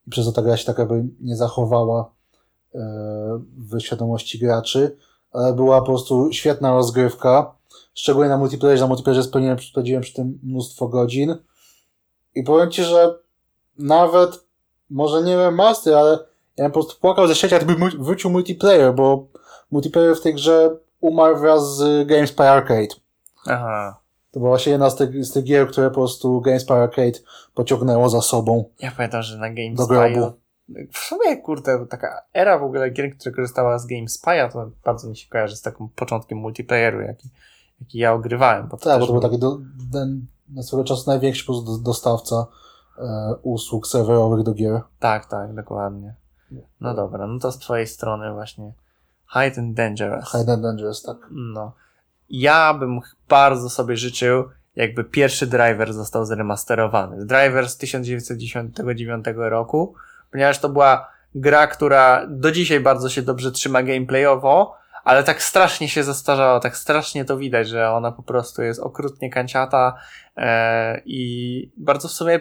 Speaker 2: i przez to ta gra się tak jakby nie zachowała w świadomości graczy, ale była po prostu świetna rozgrywka, szczególnie na multiplayerze, na multiplayerze spędziłem, przy tym mnóstwo godzin i powiem Ci, że nawet, może nie wiem master, ale ja bym po prostu płakał ze szczęścia, gdyby wrócił multiplayer, bo multiplayer w tej grze umarł wraz z GameSpy Arcade.
Speaker 1: Aha.
Speaker 2: To była właśnie jedna z tych, z tych gier, które po prostu GameSpy Arcade pociągnęło za sobą.
Speaker 1: Ja pamiętam, że na
Speaker 2: Do
Speaker 1: GameSpy'u
Speaker 2: grobu.
Speaker 1: W sumie, kurde, taka era w ogóle gier, która korzystała z GameSpy'a, to bardzo mi się kojarzy z takim początkiem multiplayeru, jaki, jaki ja ogrywałem. Bo to
Speaker 2: Tak, bo to był taki do, ten, na swego czasu największy do- dostawca e, usług serwerowych do gier.
Speaker 1: Tak, tak, dokładnie. No dobra, no to z twojej strony właśnie Hide and Dangerous.
Speaker 2: Hide and Dangerous, tak.
Speaker 1: No. Ja bym bardzo sobie życzył, jakby pierwszy driver został zremasterowany. Driver z 1999 roku, ponieważ to była gra, która do dzisiaj bardzo się dobrze trzyma gameplayowo, ale tak strasznie się zestarzała, tak strasznie to widać, że ona po prostu jest okrutnie kanciata e, i bardzo w sumie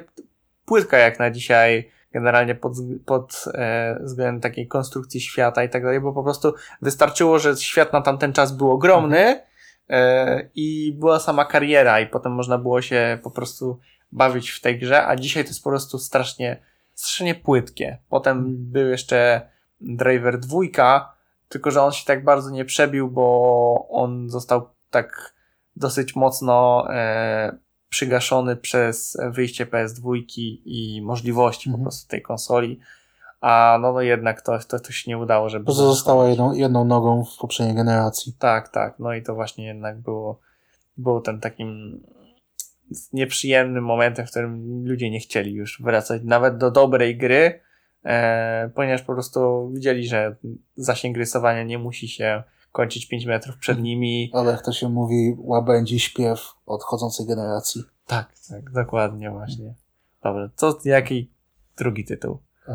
Speaker 1: płytka jak na dzisiaj generalnie pod, pod e, względem takiej konstrukcji świata i tak dalej, bo po prostu wystarczyło, że świat na tamten czas był ogromny e, i była sama kariera i potem można było się po prostu bawić w tej grze, a dzisiaj to jest po prostu strasznie, strasznie płytkie. Potem był jeszcze Driver dwójka, tylko że on się tak bardzo nie przebił, bo on został tak dosyć mocno e, przygaszony przez wyjście PS2 i możliwości
Speaker 2: Mhm.
Speaker 1: po prostu tej konsoli. A no, no jednak to, to, to się nie udało, żeby.
Speaker 2: Pozostała jedną, jedną nogą w poprzedniej generacji.
Speaker 1: Tak, tak. No i to właśnie jednak było, było tym takim nieprzyjemnym momentem, w którym ludzie nie chcieli już wracać nawet do dobrej gry, e, ponieważ po prostu widzieli, że zasięg rysowania nie musi się kończyć 5 metrów przed nimi.
Speaker 2: Ale jak to się mówi, łabędzi śpiew odchodzącej generacji.
Speaker 1: Tak, tak, dokładnie właśnie. Dobra, co, jaki drugi tytuł?
Speaker 2: Eee,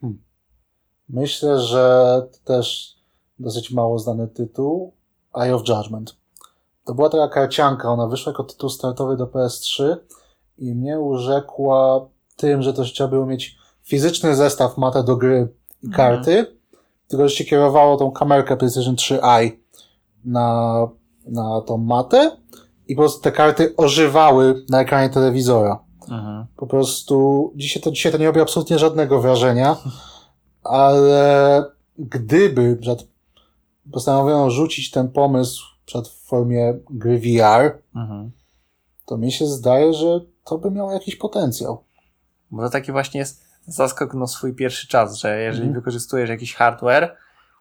Speaker 2: hmm. Myślę, że też dosyć mało znany tytuł Eye of Judgment. To była taka karcianka, ona wyszła jako tytuł startowy do PS3 i mnie urzekła tym, że to trzeba było mieć fizyczny zestaw matę do gry i
Speaker 1: Mhm.
Speaker 2: karty, tylko że się kierowało tą kamerkę PlayStation 3i na, na tą matę i po prostu te karty ożywały na ekranie telewizora.
Speaker 1: Mhm.
Speaker 2: Po prostu dzisiaj to, dzisiaj to nie robi absolutnie żadnego wrażenia, ale gdyby przed, postanowiono rzucić ten pomysł przed w formie gry VR,
Speaker 1: Mhm.
Speaker 2: to mi się zdaje, że to by miało jakiś potencjał.
Speaker 1: Bo to taki właśnie jest zaskok na swój pierwszy czas, że jeżeli
Speaker 2: Mhm.
Speaker 1: wykorzystujesz jakiś hardware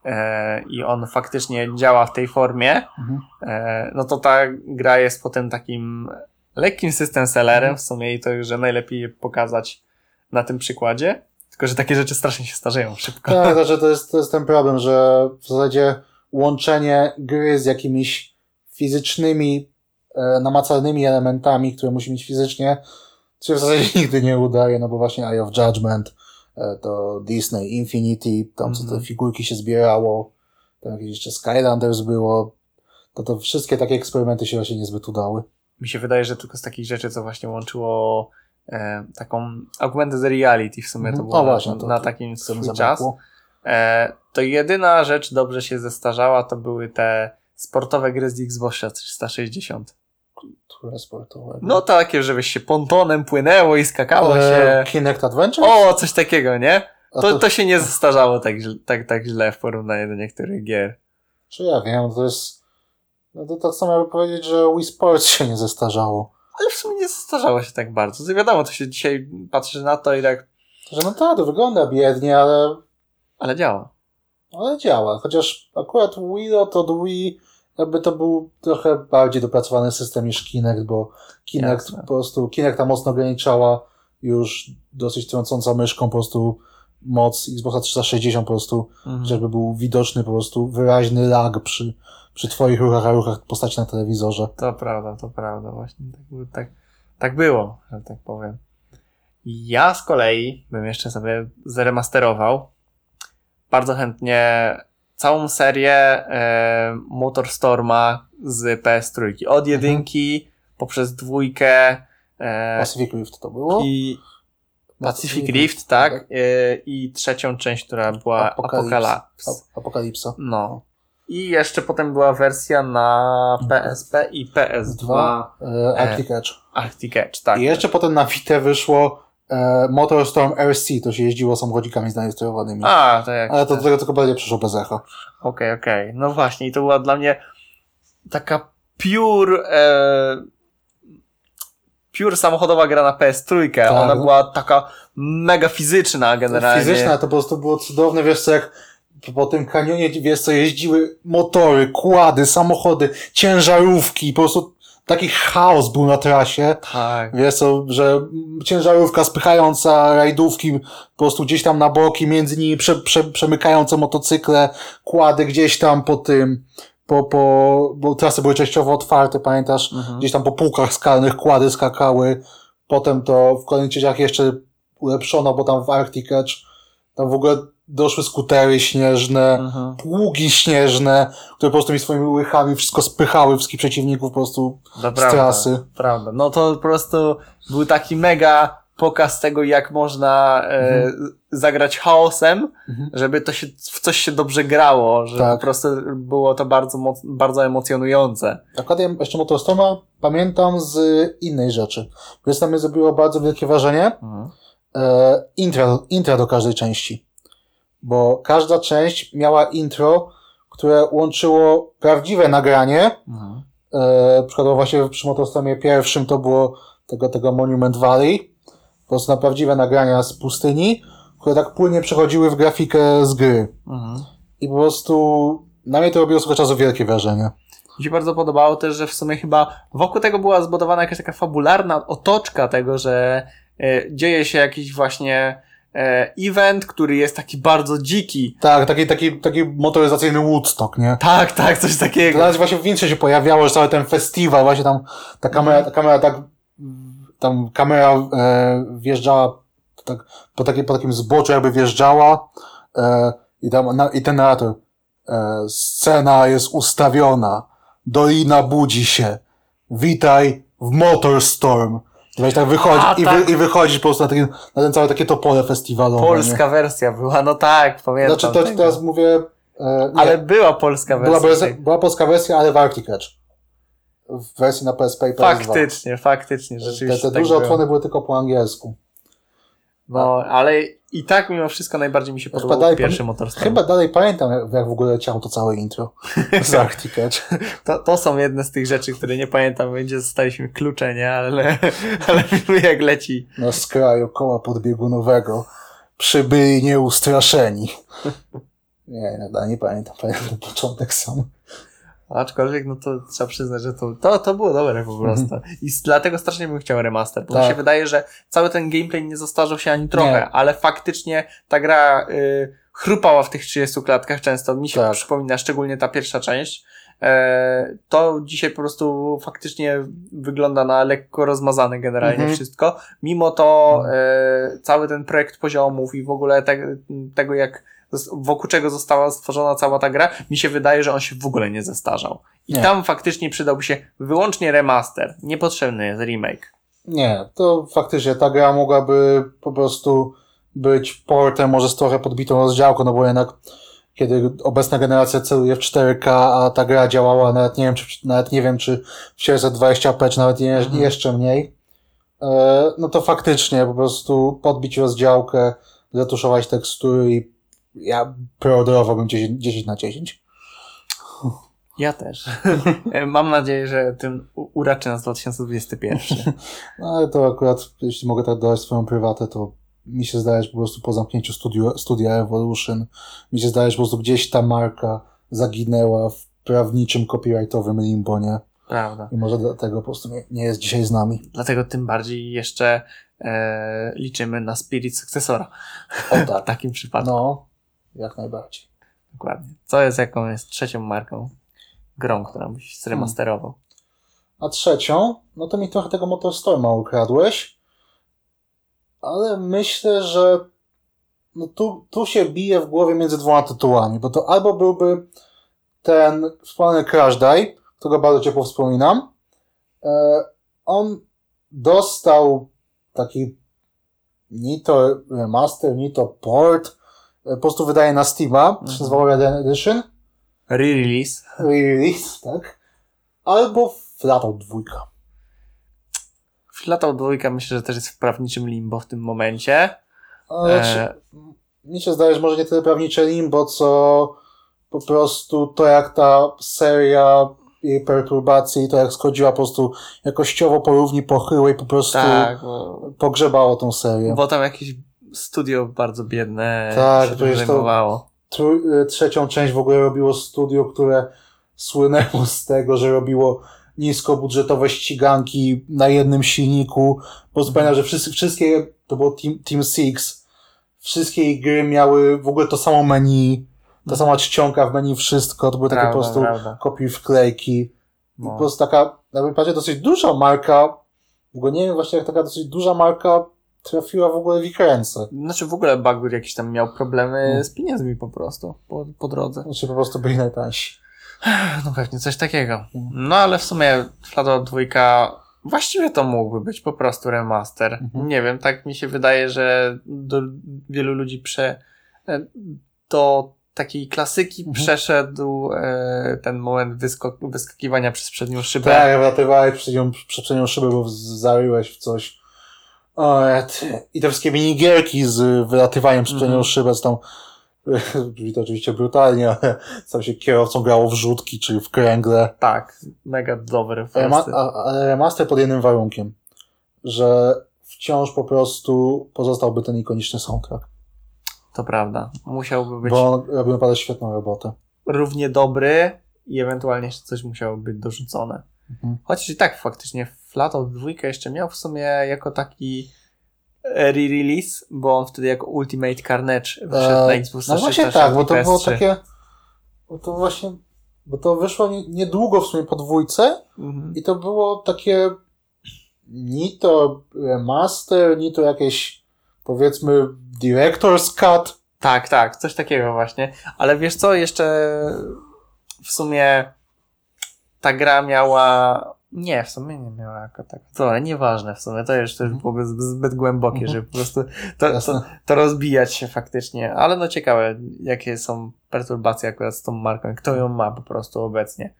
Speaker 1: e, i on faktycznie działa w tej formie,
Speaker 2: Mhm.
Speaker 1: e, no to ta gra jest potem takim lekkim system sellerem
Speaker 2: Mhm.
Speaker 1: w sumie i to, że najlepiej je pokazać na tym przykładzie. Tylko, że takie rzeczy strasznie się starzeją szybko.
Speaker 2: Tak, znaczy to jest, to jest ten problem, że w zasadzie łączenie gry z jakimiś fizycznymi, e, namacalnymi elementami, które musi mieć fizycznie, się w zasadzie [laughs] nigdy nie udaje, no bo właśnie Eye of Judgment, e, to Disney Infinity, tam co
Speaker 1: Mhm.
Speaker 2: te figurki się zbierało, tam jakieś jeszcze Skylanders było, to to wszystkie takie eksperymenty się właśnie niezbyt udały.
Speaker 1: Mi się wydaje, że tylko z takich rzeczy, co właśnie łączyło e, taką augmented reality w sumie to
Speaker 2: Mhm.
Speaker 1: było
Speaker 2: O,
Speaker 1: na,
Speaker 2: właśnie, to-
Speaker 1: na
Speaker 2: to-
Speaker 1: takim
Speaker 2: Co
Speaker 1: swój czas.
Speaker 2: zabrakło.
Speaker 1: E, to jedyna rzecz dobrze się zestarzała, to były te sportowe gry z Xboxa 360.
Speaker 2: Które sportowe?
Speaker 1: No takie, żebyś się pontonem płynęło i skakało
Speaker 2: e,
Speaker 1: się.
Speaker 2: Kinect Adventure?
Speaker 1: O, coś takiego, nie? To, to się nie zestarzało tak, źle- tak, tak źle w porównaniu do niektórych gier.
Speaker 2: Czy ja wiem, to jest. No to tak samo jakby powiedzieć, że Wii Sports się nie zestarzało.
Speaker 1: Ale w sumie nie zestarzało się tak bardzo. To wiadomo, to się dzisiaj patrzy na to i tak,
Speaker 2: Że no tak, to wygląda biednie, ale,
Speaker 1: ale działa.
Speaker 2: ale działa. Chociaż akurat Wii, no to Wii, jakby to był trochę bardziej dopracowany system niż Kinect, bo Kinect
Speaker 1: Jasne.
Speaker 2: po prostu, Kinecta mocno ograniczała już dosyć trącąca myszką po prostu moc Xboxa 360 po prostu,
Speaker 1: Mhm.
Speaker 2: żeby był widoczny po prostu wyraźny lag przy, przy twoich ruchach, a ruchach postaci na telewizorze.
Speaker 1: To prawda, to prawda, właśnie tak, było- tak, tak było, że tak powiem. Ja z kolei bym jeszcze sobie zremasterował bardzo chętnie całą serię e, Motorstorma z PS3. Od jedynki poprzez dwójkę e,
Speaker 2: Pacific Rift to było.
Speaker 1: i Pacific Rift, tak, e, i trzecią część, która była Apocalypse.
Speaker 2: Ap- Apokalipsa.
Speaker 1: No. I jeszcze potem była wersja na PSP i PS2
Speaker 2: Dwa. E, Arctic Edge.
Speaker 1: Arctic Edge, tak.
Speaker 2: I jeszcze potem na Vita wyszło e, Motorstorm RC, to się jeździło samochodzikami zarejestrowanymi.
Speaker 1: A, to jak.
Speaker 2: Ale to do tego tylko bardziej przyszło bez echa.
Speaker 1: Okej, okej. No właśnie, i to była dla mnie taka pure. E, pure samochodowa gra na PS3.
Speaker 2: Tak.
Speaker 1: Ona była taka mega fizyczna generalnie.
Speaker 2: Fizyczna to po prostu było cudowne, wiesz co, jak po tym kanionie, wiesz co, jeździły motory, kłady, samochody, ciężarówki, po prostu taki chaos był na trasie.
Speaker 1: Tak.
Speaker 2: Wiesz co, że ciężarówka spychająca rajdówki po prostu gdzieś tam na boki, między nimi prze, prze, przemykające motocykle, kłady gdzieś tam po tym, po, po, bo trasy były częściowo otwarte, pamiętasz?
Speaker 1: Mhm.
Speaker 2: Gdzieś tam po półkach skalnych kłady skakały. Potem to w kolejnych częściach jeszcze ulepszono, bo tam w Arctic Edge tam w ogóle doszły skutery śnieżne,
Speaker 1: Mhm.
Speaker 2: pługi śnieżne, które po prostu mi swoimi łychami wszystko spychały, wszystkich przeciwników po prostu
Speaker 1: To
Speaker 2: z trasy.
Speaker 1: Prawda. No to po prostu był taki mega pokaz tego, jak można e,
Speaker 2: Mhm.
Speaker 1: zagrać chaosem,
Speaker 2: Mhm.
Speaker 1: żeby to się, w coś się dobrze grało, że
Speaker 2: Tak.
Speaker 1: po prostu było to bardzo, moc, bardzo emocjonujące.
Speaker 2: Akurat ja jeszcze Motorstorma pamiętam z innej rzeczy. Więc tam mnie zrobiło bardzo wielkie wrażenie e, intro, intro do każdej części. Bo każda część miała intro, które łączyło prawdziwe nagranie. E, przykładowo właśnie przy Motorstormie pierwszym to było tego, tego Monument Valley. Po prostu na prawdziwe nagrania z pustyni, które tak płynnie przechodziły w grafikę z gry.
Speaker 1: Mhm.
Speaker 2: I po prostu na mnie to robiło swego czasu wielkie wrażenie.
Speaker 1: Mi się bardzo podobało też, że w sumie chyba wokół tego była zbudowana jakaś taka fabularna otoczka tego, że e, dzieje się jakiś właśnie event, który jest taki bardzo dziki.
Speaker 2: Tak, taki, taki, taki motoryzacyjny Woodstock, nie?
Speaker 1: Tak, tak, coś takiego.
Speaker 2: Nawet właśnie w Wintrze się pojawiało, że cały ten festiwal, właśnie tam ta kamera, ta kamera tak, tam kamera e, wjeżdżała tak, po, takie, po takim zboczu jakby wjeżdżała e, i, tam, na, i ten narrator e, scena jest ustawiona, dolina budzi się, witaj w Motorstorm. I właśnie tak wychodzi,
Speaker 1: A,
Speaker 2: i,
Speaker 1: tak.
Speaker 2: wy, i wychodzisz po prostu na, taki, na ten całe takie topole festiwalowe. nie?
Speaker 1: Polska wersja była, no tak, pamiętam.
Speaker 2: Znaczy, to
Speaker 1: tego.
Speaker 2: teraz mówię, e, nie,
Speaker 1: Ale była polska
Speaker 2: była,
Speaker 1: wersja.
Speaker 2: wersja, była polska wersja, ale w Arctic Edge. W wersji na PSP i PS2.
Speaker 1: Faktycznie, faktycznie,
Speaker 2: Te,
Speaker 1: rzeczywiście.
Speaker 2: te
Speaker 1: tak
Speaker 2: duże
Speaker 1: było.
Speaker 2: odsłony były tylko po angielsku.
Speaker 1: No, ale i tak mimo wszystko najbardziej mi się podobał pierwszy Motorstorm.
Speaker 2: Chyba dalej pamiętam, jak, jak w ogóle leciało to całe intro [laughs] z Arctic.
Speaker 1: To, to są jedne z tych rzeczy, które nie pamiętam, będzie zostaliśmy klucze, nie? Ale, [laughs] ale jak leci.
Speaker 2: Na skraju koła podbiegunowego przybyli nieustraszeni. [laughs] Nie, nadal nie pamiętam, pamiętam początek sam.
Speaker 1: Aczkolwiek, no to trzeba przyznać, że to, to, to było dobre po prostu. I dlatego strasznie bym chciał remaster, bo mi
Speaker 2: Mhm. Tak.
Speaker 1: się wydaje, że cały ten gameplay nie zastarzał się ani trochę,
Speaker 2: Nie.
Speaker 1: ale faktycznie ta gra y, chrupała w tych 30 klatkach często. Mi się
Speaker 2: Tak.
Speaker 1: przypomina, szczególnie ta pierwsza część. E, to dzisiaj po prostu faktycznie wygląda na lekko rozmazane generalnie
Speaker 2: Mhm.
Speaker 1: wszystko. Mimo to e, cały ten projekt poziomów i w ogóle te, tego, jak wokół czego została stworzona cała ta gra, mi się wydaje, że on się w ogóle nie zestarzał. I
Speaker 2: Nie.
Speaker 1: tam faktycznie przydałby się wyłącznie remaster. Niepotrzebny jest remake.
Speaker 2: Nie, to faktycznie ta gra mogłaby po prostu być portem, może z trochę podbitą rozdziałką, no bo jednak kiedy obecna generacja celuje w 4K, a ta gra działała nawet nie wiem, czy, nawet nie wiem, czy w 720p, czy nawet je,
Speaker 1: Mhm.
Speaker 2: jeszcze mniej, e, no to faktycznie po prostu podbić rozdziałkę, zatuszować tekstury i ja preorderowałbym 10, 10 na 10.
Speaker 1: Ja też. Mam nadzieję, że tym uraczy nas 2021. [laughs]
Speaker 2: No ale to akurat, jeśli mogę tak dodać swoją prywatę, to mi się zdaje, że po prostu po zamknięciu studio, studia Evolution, mi się zdaje, że po prostu gdzieś ta marka zaginęła w prawniczym, copyrightowym limbo, nie?
Speaker 1: Prawda.
Speaker 2: I może dlatego po prostu nie, nie jest dzisiaj z nami.
Speaker 1: Dlatego tym bardziej jeszcze e, liczymy na spirit sukcesora.
Speaker 2: O
Speaker 1: W
Speaker 2: tak.
Speaker 1: takim przypadku.
Speaker 2: No, jak najbardziej.
Speaker 1: Dokładnie. Co jest jaką jest trzecią marką grą, która byś zremasterował?
Speaker 2: A trzecią, no to mi trochę tego Motorstorma ukradłeś, ale myślę, że no tu, tu się bije w głowie między dwoma tytułami, bo to albo byłby ten wspomniany Crash Die, którego bardzo ciepło wspominam. E, on dostał taki ni to remaster, ni to port, po prostu wydaje na Steama, to się
Speaker 1: Mhm.
Speaker 2: nazywało Red Edition,
Speaker 1: Re-release.
Speaker 2: release, tak? Albo Flatout dwójka.
Speaker 1: Flatał dwójka myślę, że też jest w prawniczym limbo w tym momencie.
Speaker 2: Znaczy,
Speaker 1: E,
Speaker 2: mi się zdaje, że może nie tyle prawnicze limbo, co po prostu to, jak ta seria jej perturbacji i to, jak schodziła po prostu jakościowo po równi pochyłej, po prostu
Speaker 1: tak, bo,
Speaker 2: pogrzebało tą serię.
Speaker 1: bo tam jakieś studio bardzo biedne
Speaker 2: Tak,
Speaker 1: się
Speaker 2: to jest
Speaker 1: zajmowało.
Speaker 2: Y, trzecią część w ogóle robiło studio, które słynęło z tego, że robiło niskobudżetowe ściganki na jednym silniku. Po prostu pamiętam, że wszyscy, wszystkie, to było Team, Team Six, wszystkie gry miały w ogóle to samo menu, ta sama czcionka w menu, wszystko, to były takie po
Speaker 1: Prawda,
Speaker 2: prostu
Speaker 1: prawda.
Speaker 2: kopii wklejki. I
Speaker 1: No.
Speaker 2: po prostu taka, jakby patrzeć, dosyć duża marka, w ogóle nie wiem właśnie jak taka dosyć duża marka trafiła w ogóle w ich ręce.
Speaker 1: Znaczy w ogóle Bugbear jakiś tam miał problemy
Speaker 2: No.
Speaker 1: z pieniędzmi po prostu po, po drodze.
Speaker 2: Znaczy po prostu byli najtańsi.
Speaker 1: No pewnie coś takiego. No ale w sumie Flatout dwójka Właściwie to mógłby być po prostu remaster.
Speaker 2: Mhm.
Speaker 1: Nie wiem, tak mi się wydaje, że do wielu ludzi prze, e, do takiej klasyki
Speaker 2: Mhm.
Speaker 1: przeszedł e, ten moment wyskok, wyskakiwania przez przednią szybę.
Speaker 2: Tak, wylatywałeś przez nią, przez przednią szybę, bo zaryłeś w coś. I te wszystkie minigierki z wylatywaniem przednią
Speaker 1: Mhm.
Speaker 2: szybę, co tam brzmi to oczywiście brutalnie, ale tam się kierowcą grało w rzutki, czy w kręgle.
Speaker 1: Tak, mega dobry.
Speaker 2: Rema- ale remaster pod jednym warunkiem, że wciąż po prostu pozostałby ten ikoniczny soundtrack.
Speaker 1: To prawda. Musiałby być
Speaker 2: Bo on robił naprawdę świetną robotę.
Speaker 1: równie dobry i ewentualnie jeszcze coś musiało być dorzucone.
Speaker 2: Mhm.
Speaker 1: Chociaż i tak faktycznie Flatout 2 jeszcze miał w sumie jako taki re-release, bo on wtedy jako Ultimate Carnage wyszedł na
Speaker 2: E,
Speaker 1: Xbox
Speaker 2: No właśnie
Speaker 1: 360
Speaker 2: tak, bo to było
Speaker 1: PS3.
Speaker 2: takie. Bo to właśnie. Bo to wyszło nie- niedługo w sumie po dwójce
Speaker 1: Mhm.
Speaker 2: i to było takie. Ni to remaster, ni to jakieś powiedzmy director's cut.
Speaker 1: Tak, tak, coś takiego właśnie. Ale wiesz co, jeszcze w sumie ta gra miała. Nie, w sumie nie miała jako tak. To ale nieważne w sumie, to już też byłoby z- zbyt głębokie,
Speaker 2: Mhm.
Speaker 1: żeby po prostu to, to, to rozbijać się faktycznie. Ale no ciekawe, jakie są perturbacje akurat z tą marką i kto ją ma po prostu obecnie.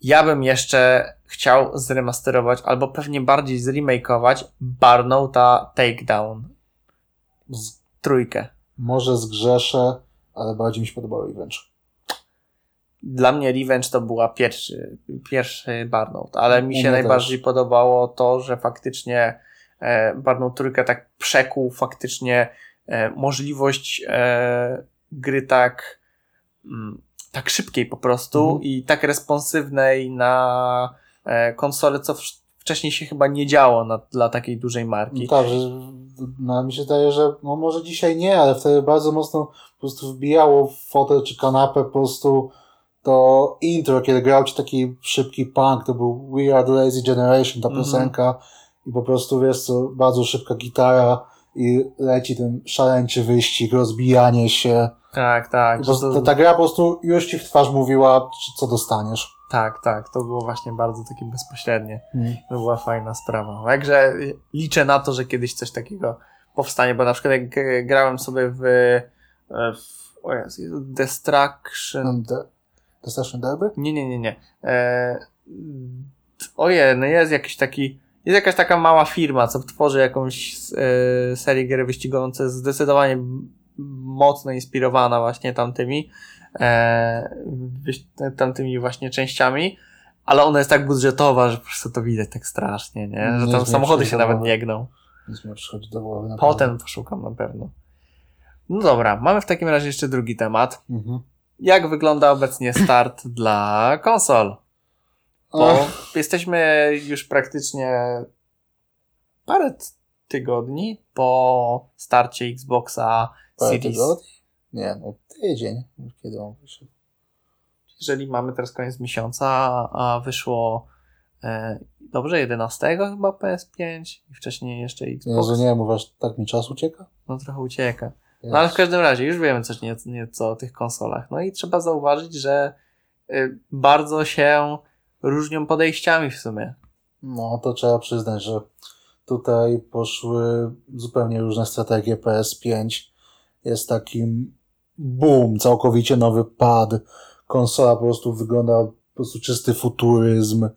Speaker 1: Ja bym jeszcze chciał zremasterować, albo pewnie bardziej zremakeować Barnouta Takedown.
Speaker 2: Z,
Speaker 1: Trójkę.
Speaker 2: może zgrzeszę, ale bardziej mi się podobał Revenge.
Speaker 1: Dla mnie Revenge to była pierwszy, pierwszy Burnout, ale mi się najbardziej podobało to, że faktycznie e, Burnout trójka tak przekuł faktycznie e, możliwość e, gry tak mm, tak szybkiej po prostu
Speaker 2: Mhm.
Speaker 1: i tak responsywnej na e, konsolę, co w, wcześniej się chyba nie działo na, dla takiej dużej marki.
Speaker 2: Tak, że no, mi się wydaje, że no może dzisiaj nie, ale wtedy bardzo mocno po prostu wbijało w fotel czy kanapę po prostu to intro, kiedy grał ci taki szybki punk, to był We Are The Lazy Generation, ta
Speaker 1: Mhm.
Speaker 2: piosenka i po prostu wiesz co, bardzo szybka gitara i leci ten szaleńczy wyścig, rozbijanie się.
Speaker 1: Tak, tak.
Speaker 2: I po prostu,
Speaker 1: to-
Speaker 2: ta, ta gra po prostu już ci w twarz mówiła, co dostaniesz.
Speaker 1: Tak, tak. To było właśnie bardzo takie bezpośrednie.
Speaker 2: Hmm.
Speaker 1: To była fajna sprawa. Także liczę na to, że kiedyś coś takiego powstanie, bo na przykład jak grałem sobie w, w o Jezu, Destruction.
Speaker 2: De- Destruction Derby?
Speaker 1: Nie, nie, nie, nie. E, ojej, no jest jakiś taki, jest jakaś taka mała firma, co tworzy jakąś e, serię gier jest zdecydowanie mocno inspirowana właśnie tamtymi, e, tamtymi właśnie częściami. Ale ona jest tak budżetowa, że po prostu to widać tak strasznie, nie? Że tam samochody się nawet nie gną. Potem poszukam na pewno. No dobra, mamy w takim razie jeszcze drugi temat.
Speaker 2: Mhm.
Speaker 1: Jak wygląda obecnie start dla konsol? Bo
Speaker 2: Ach.
Speaker 1: jesteśmy już praktycznie parę tygodni po starcie Xboxa
Speaker 2: Parę
Speaker 1: Series.
Speaker 2: tygodni? Nie, no tydzień, kiedy on wyszedł.
Speaker 1: Jeżeli mamy teraz koniec miesiąca, a wyszło e, dobrze 11 chyba PS5 i wcześniej jeszcze Xbox.
Speaker 2: Jezu, nie mów, aż tak mi czas ucieka?
Speaker 1: No trochę ucieka. No ale w każdym razie już wiemy coś nieco, o tych konsolach. No i trzeba zauważyć, że y, bardzo się różnią podejściami w sumie.
Speaker 2: No, to trzeba przyznać, że tutaj poszły zupełnie różne strategie PS5. Jest takim boom, całkowicie nowy pad. Konsola po prostu wygląda po prostu czysty futuryzm.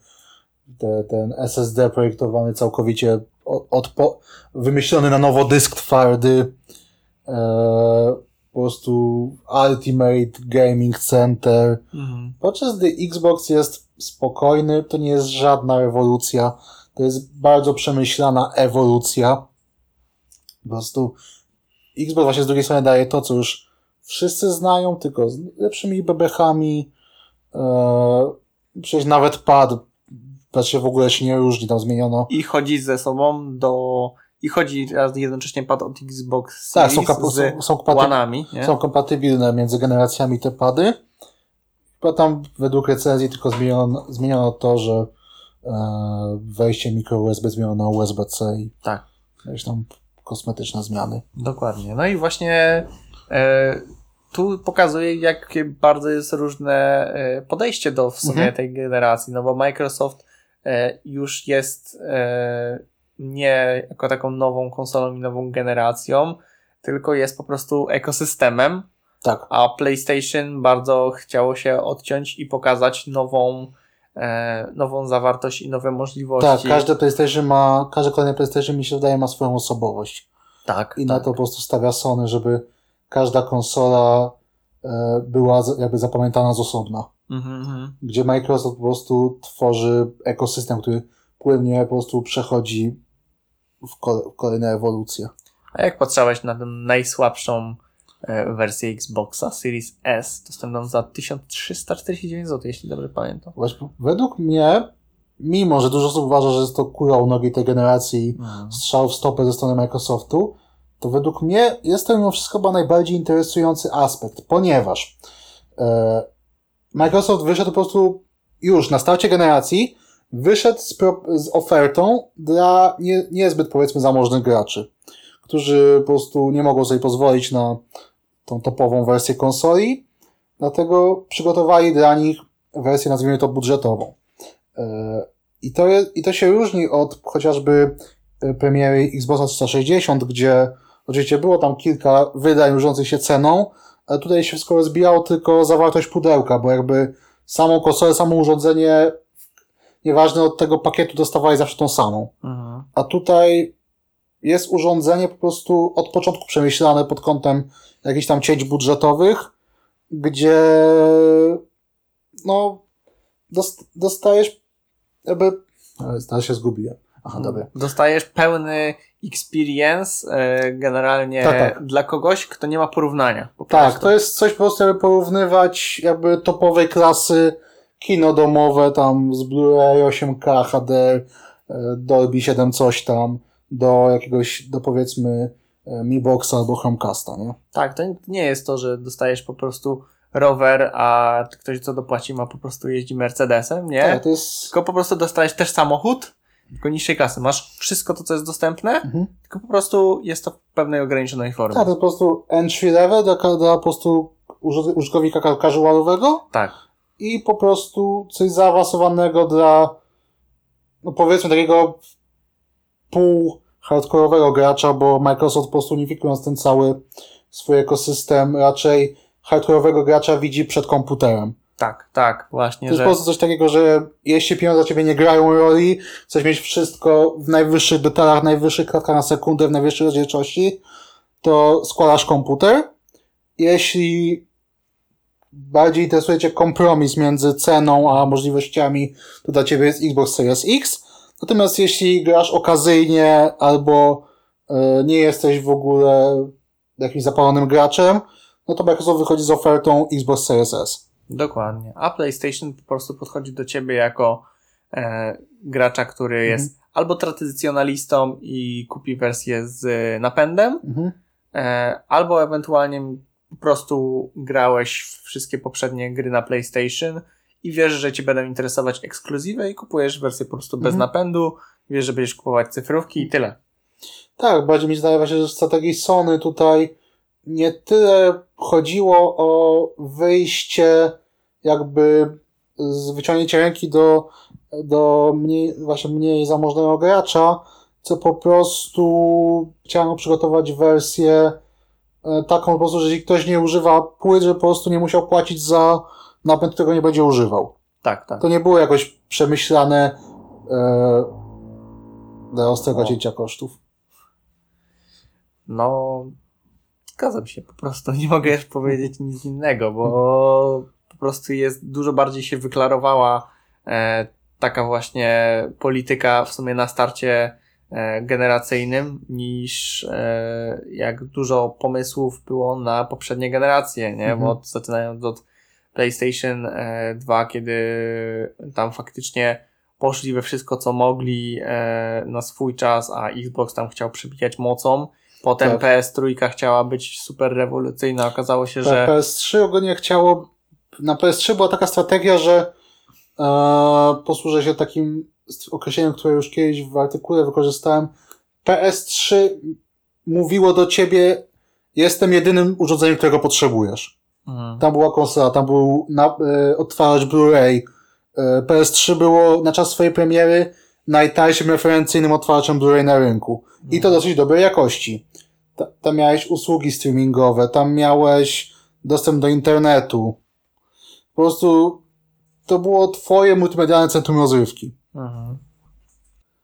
Speaker 2: Te, ten SSD projektowany całkowicie od, od po, wymyślony na nowo dysk twardy. E, po prostu Ultimate Gaming Center. Podczas gdy Xbox jest spokojny, to nie jest żadna rewolucja. To jest bardzo przemyślana ewolucja. Po prostu Xbox właśnie z drugiej strony daje to, co już wszyscy znają, tylko z lepszymi bebechami. Eee, przecież nawet pad się w ogóle się nie różni, tam zmieniono.
Speaker 1: I chodzi ze sobą do... I chodzi raz jednocześnie pad od Xbox
Speaker 2: Tak,
Speaker 1: Series
Speaker 2: są, kap-
Speaker 1: z
Speaker 2: są, są,
Speaker 1: łanami,
Speaker 2: są kompatybilne między generacjami te pady. Chyba tam według recenzji tylko zmieniono, zmieniono to, że e, wejście mikro USB zmieniono na USB-C i
Speaker 1: Tak.
Speaker 2: jakieś tam kosmetyczne zmiany.
Speaker 1: Dokładnie. No i właśnie e, tu pokazuje, jak bardzo jest różne e, podejście do w sumie
Speaker 2: Mhm.
Speaker 1: tej generacji, no bo Microsoft e, już jest e, nie jako taką nową konsolą i nową generacją, tylko jest po prostu ekosystemem,
Speaker 2: Tak.
Speaker 1: a PlayStation bardzo chciało się odciąć i pokazać nową, e, nową zawartość i nowe
Speaker 2: Tak,
Speaker 1: możliwości.
Speaker 2: każde PlayStation ma, każde kolejne PlayStation mi się wydaje ma swoją osobowość.
Speaker 1: tak,
Speaker 2: I na
Speaker 1: tak.
Speaker 2: to po prostu stawia Sony, żeby każda konsola e, była jakby zapamiętana z osobna.
Speaker 1: Mhm, mhm.
Speaker 2: Gdzie Microsoft po prostu tworzy ekosystem, który płynnie po prostu przechodzi w, kole, w kolejne ewolucje.
Speaker 1: A jak patrzałeś na tę najsłabszą e, wersję Xboxa Series S, dostępną za 1349 zł, jeśli dobrze pamiętam.
Speaker 2: Właśnie, według mnie, mimo że dużo osób uważa, że jest to kura u nogi tej generacji
Speaker 1: Mhm.
Speaker 2: strzał w stopę ze strony Microsoftu, to według mnie jest to mimo wszystko chyba najbardziej interesujący aspekt, ponieważ e, Microsoft wyszedł po prostu już na starcie generacji, wyszedł z, z ofertą dla nie, niezbyt powiedzmy zamożnych graczy, którzy po prostu nie mogą sobie pozwolić na tą topową wersję konsoli, dlatego przygotowali dla nich wersję, nazwijmy to budżetową. E, I to, jest, I to się różni od chociażby e, premiery Xboxa 360, gdzie oczywiście było tam kilka wydań różniących się ceną, ale tutaj się wszystko rozbijało tylko zawartość pudełka, bo jakby samą konsolę, samo urządzenie, nieważne od tego pakietu, dostawali zawsze tą samą.
Speaker 1: Mhm.
Speaker 2: A tutaj jest urządzenie po prostu od początku przemyślane pod kątem jakichś tam cięć budżetowych, gdzie no dost, dostajesz jakby... Ale się zgubiłem. Aha, dobra.
Speaker 1: Dostajesz pełny experience e, generalnie
Speaker 2: Tak, tak.
Speaker 1: dla kogoś, kto nie ma porównania. Po
Speaker 2: Tak,
Speaker 1: prostu.
Speaker 2: to jest coś po prostu, żeby porównywać jakby topowej klasy kino domowe tam z Blu-ray 8K HD, e, Dolby 7 coś tam, do jakiegoś, do powiedzmy e, Mi Boxa albo Chromecasta, nie?
Speaker 1: Tak, to nie jest to, że dostajesz po prostu rower, a ktoś co dopłaci ma po prostu jeździ Mercedesem, nie?
Speaker 2: Tak, to jest...
Speaker 1: Tylko po prostu dostajesz też samochód, tylko niższej klasy. Masz wszystko to, co jest dostępne,
Speaker 2: Mhm.
Speaker 1: tylko po prostu jest to w pewnej ograniczonej formie.
Speaker 2: Tak, to po prostu entry level dla, dla po prostu uży- użytkownika ka- casualowego
Speaker 1: tak.
Speaker 2: I po prostu coś zaawansowanego dla, no powiedzmy, takiego pół hardkorowego gracza, bo Microsoft po prostu unifikując ten cały swój ekosystem, raczej hardkorowego gracza widzi przed komputerem.
Speaker 1: Tak, tak, właśnie,
Speaker 2: To jest
Speaker 1: że
Speaker 2: po prostu coś takiego, że jeśli pieniądze dla ciebie nie grają roli, chcesz mieć wszystko w najwyższych detalach, najwyższych klatkach na sekundę, w najwyższej rozdzielczości, to składasz komputer. Jeśli bardziej interesuje cię kompromis między ceną a możliwościami, to dla ciebie jest Xbox Series X. Natomiast jeśli grasz okazyjnie albo e, nie jesteś w ogóle jakimś zapalonym graczem, no to Microsoft wychodzi z ofertą Xbox Series S.
Speaker 1: dokładnie. A PlayStation po prostu podchodzi do ciebie jako e, gracza, który
Speaker 2: Mhm.
Speaker 1: jest albo tradycjonalistą i kupi wersję z napędem,
Speaker 2: Mhm.
Speaker 1: e, albo ewentualnie po prostu grałeś w wszystkie poprzednie gry na PlayStation i wiesz, że ci będą interesować ekskluzywy i kupujesz wersję po prostu bez
Speaker 2: Mhm.
Speaker 1: napędu, wiesz, że będziesz kupować cyfrówki i tyle.
Speaker 2: Tak, bardziej mi zdaje się, że strategii Sony tutaj nie tyle chodziło o wyjście jakby z wyciągnięcia ręki do, do mniej, właśnie mniej zamożnego gracza, co po prostu chciano przygotować wersję taką po prostu, że jeśli ktoś nie używa płyt, że po prostu nie musiał płacić za napęd, którego nie będzie używał.
Speaker 1: Tak, tak.
Speaker 2: To nie było jakoś przemyślane e, dla ostrego
Speaker 1: O.
Speaker 2: cięcia kosztów.
Speaker 1: No, zgadzam się, po prostu nie mogę już powiedzieć nic innego, bo po prostu jest, dużo bardziej się wyklarowała e, taka właśnie polityka w sumie na starcie e, generacyjnym niż e, jak dużo pomysłów było na poprzednie generacje, nie?
Speaker 2: Mhm.
Speaker 1: Bo zaczynając od PlayStation e, 2, kiedy tam faktycznie poszli we wszystko, co mogli e, na swój czas, a Xbox tam chciał przebijać mocą. Potem
Speaker 2: Tak.
Speaker 1: PS3 chciała być super rewolucyjna. Okazało się, że
Speaker 2: PS3 ogólnie chciało. Na PS3 była taka strategia, że e, posłużę się takim określeniem, które już kiedyś w artykule wykorzystałem. PS3 mówiło do ciebie, jestem jedynym urządzeniem, którego potrzebujesz.
Speaker 1: Mhm.
Speaker 2: Tam była konsola, tam był na, e, odtwarzacz Blu-ray, E, PS3 było na czas swojej premiery najtańszym referencyjnym otwarciem Blu-ray na rynku. I to dosyć dobrej jakości. Ta, tam miałeś usługi streamingowe, tam miałeś dostęp do internetu. Po prostu to było twoje multimedialne centrum rozrywki.
Speaker 1: Mhm.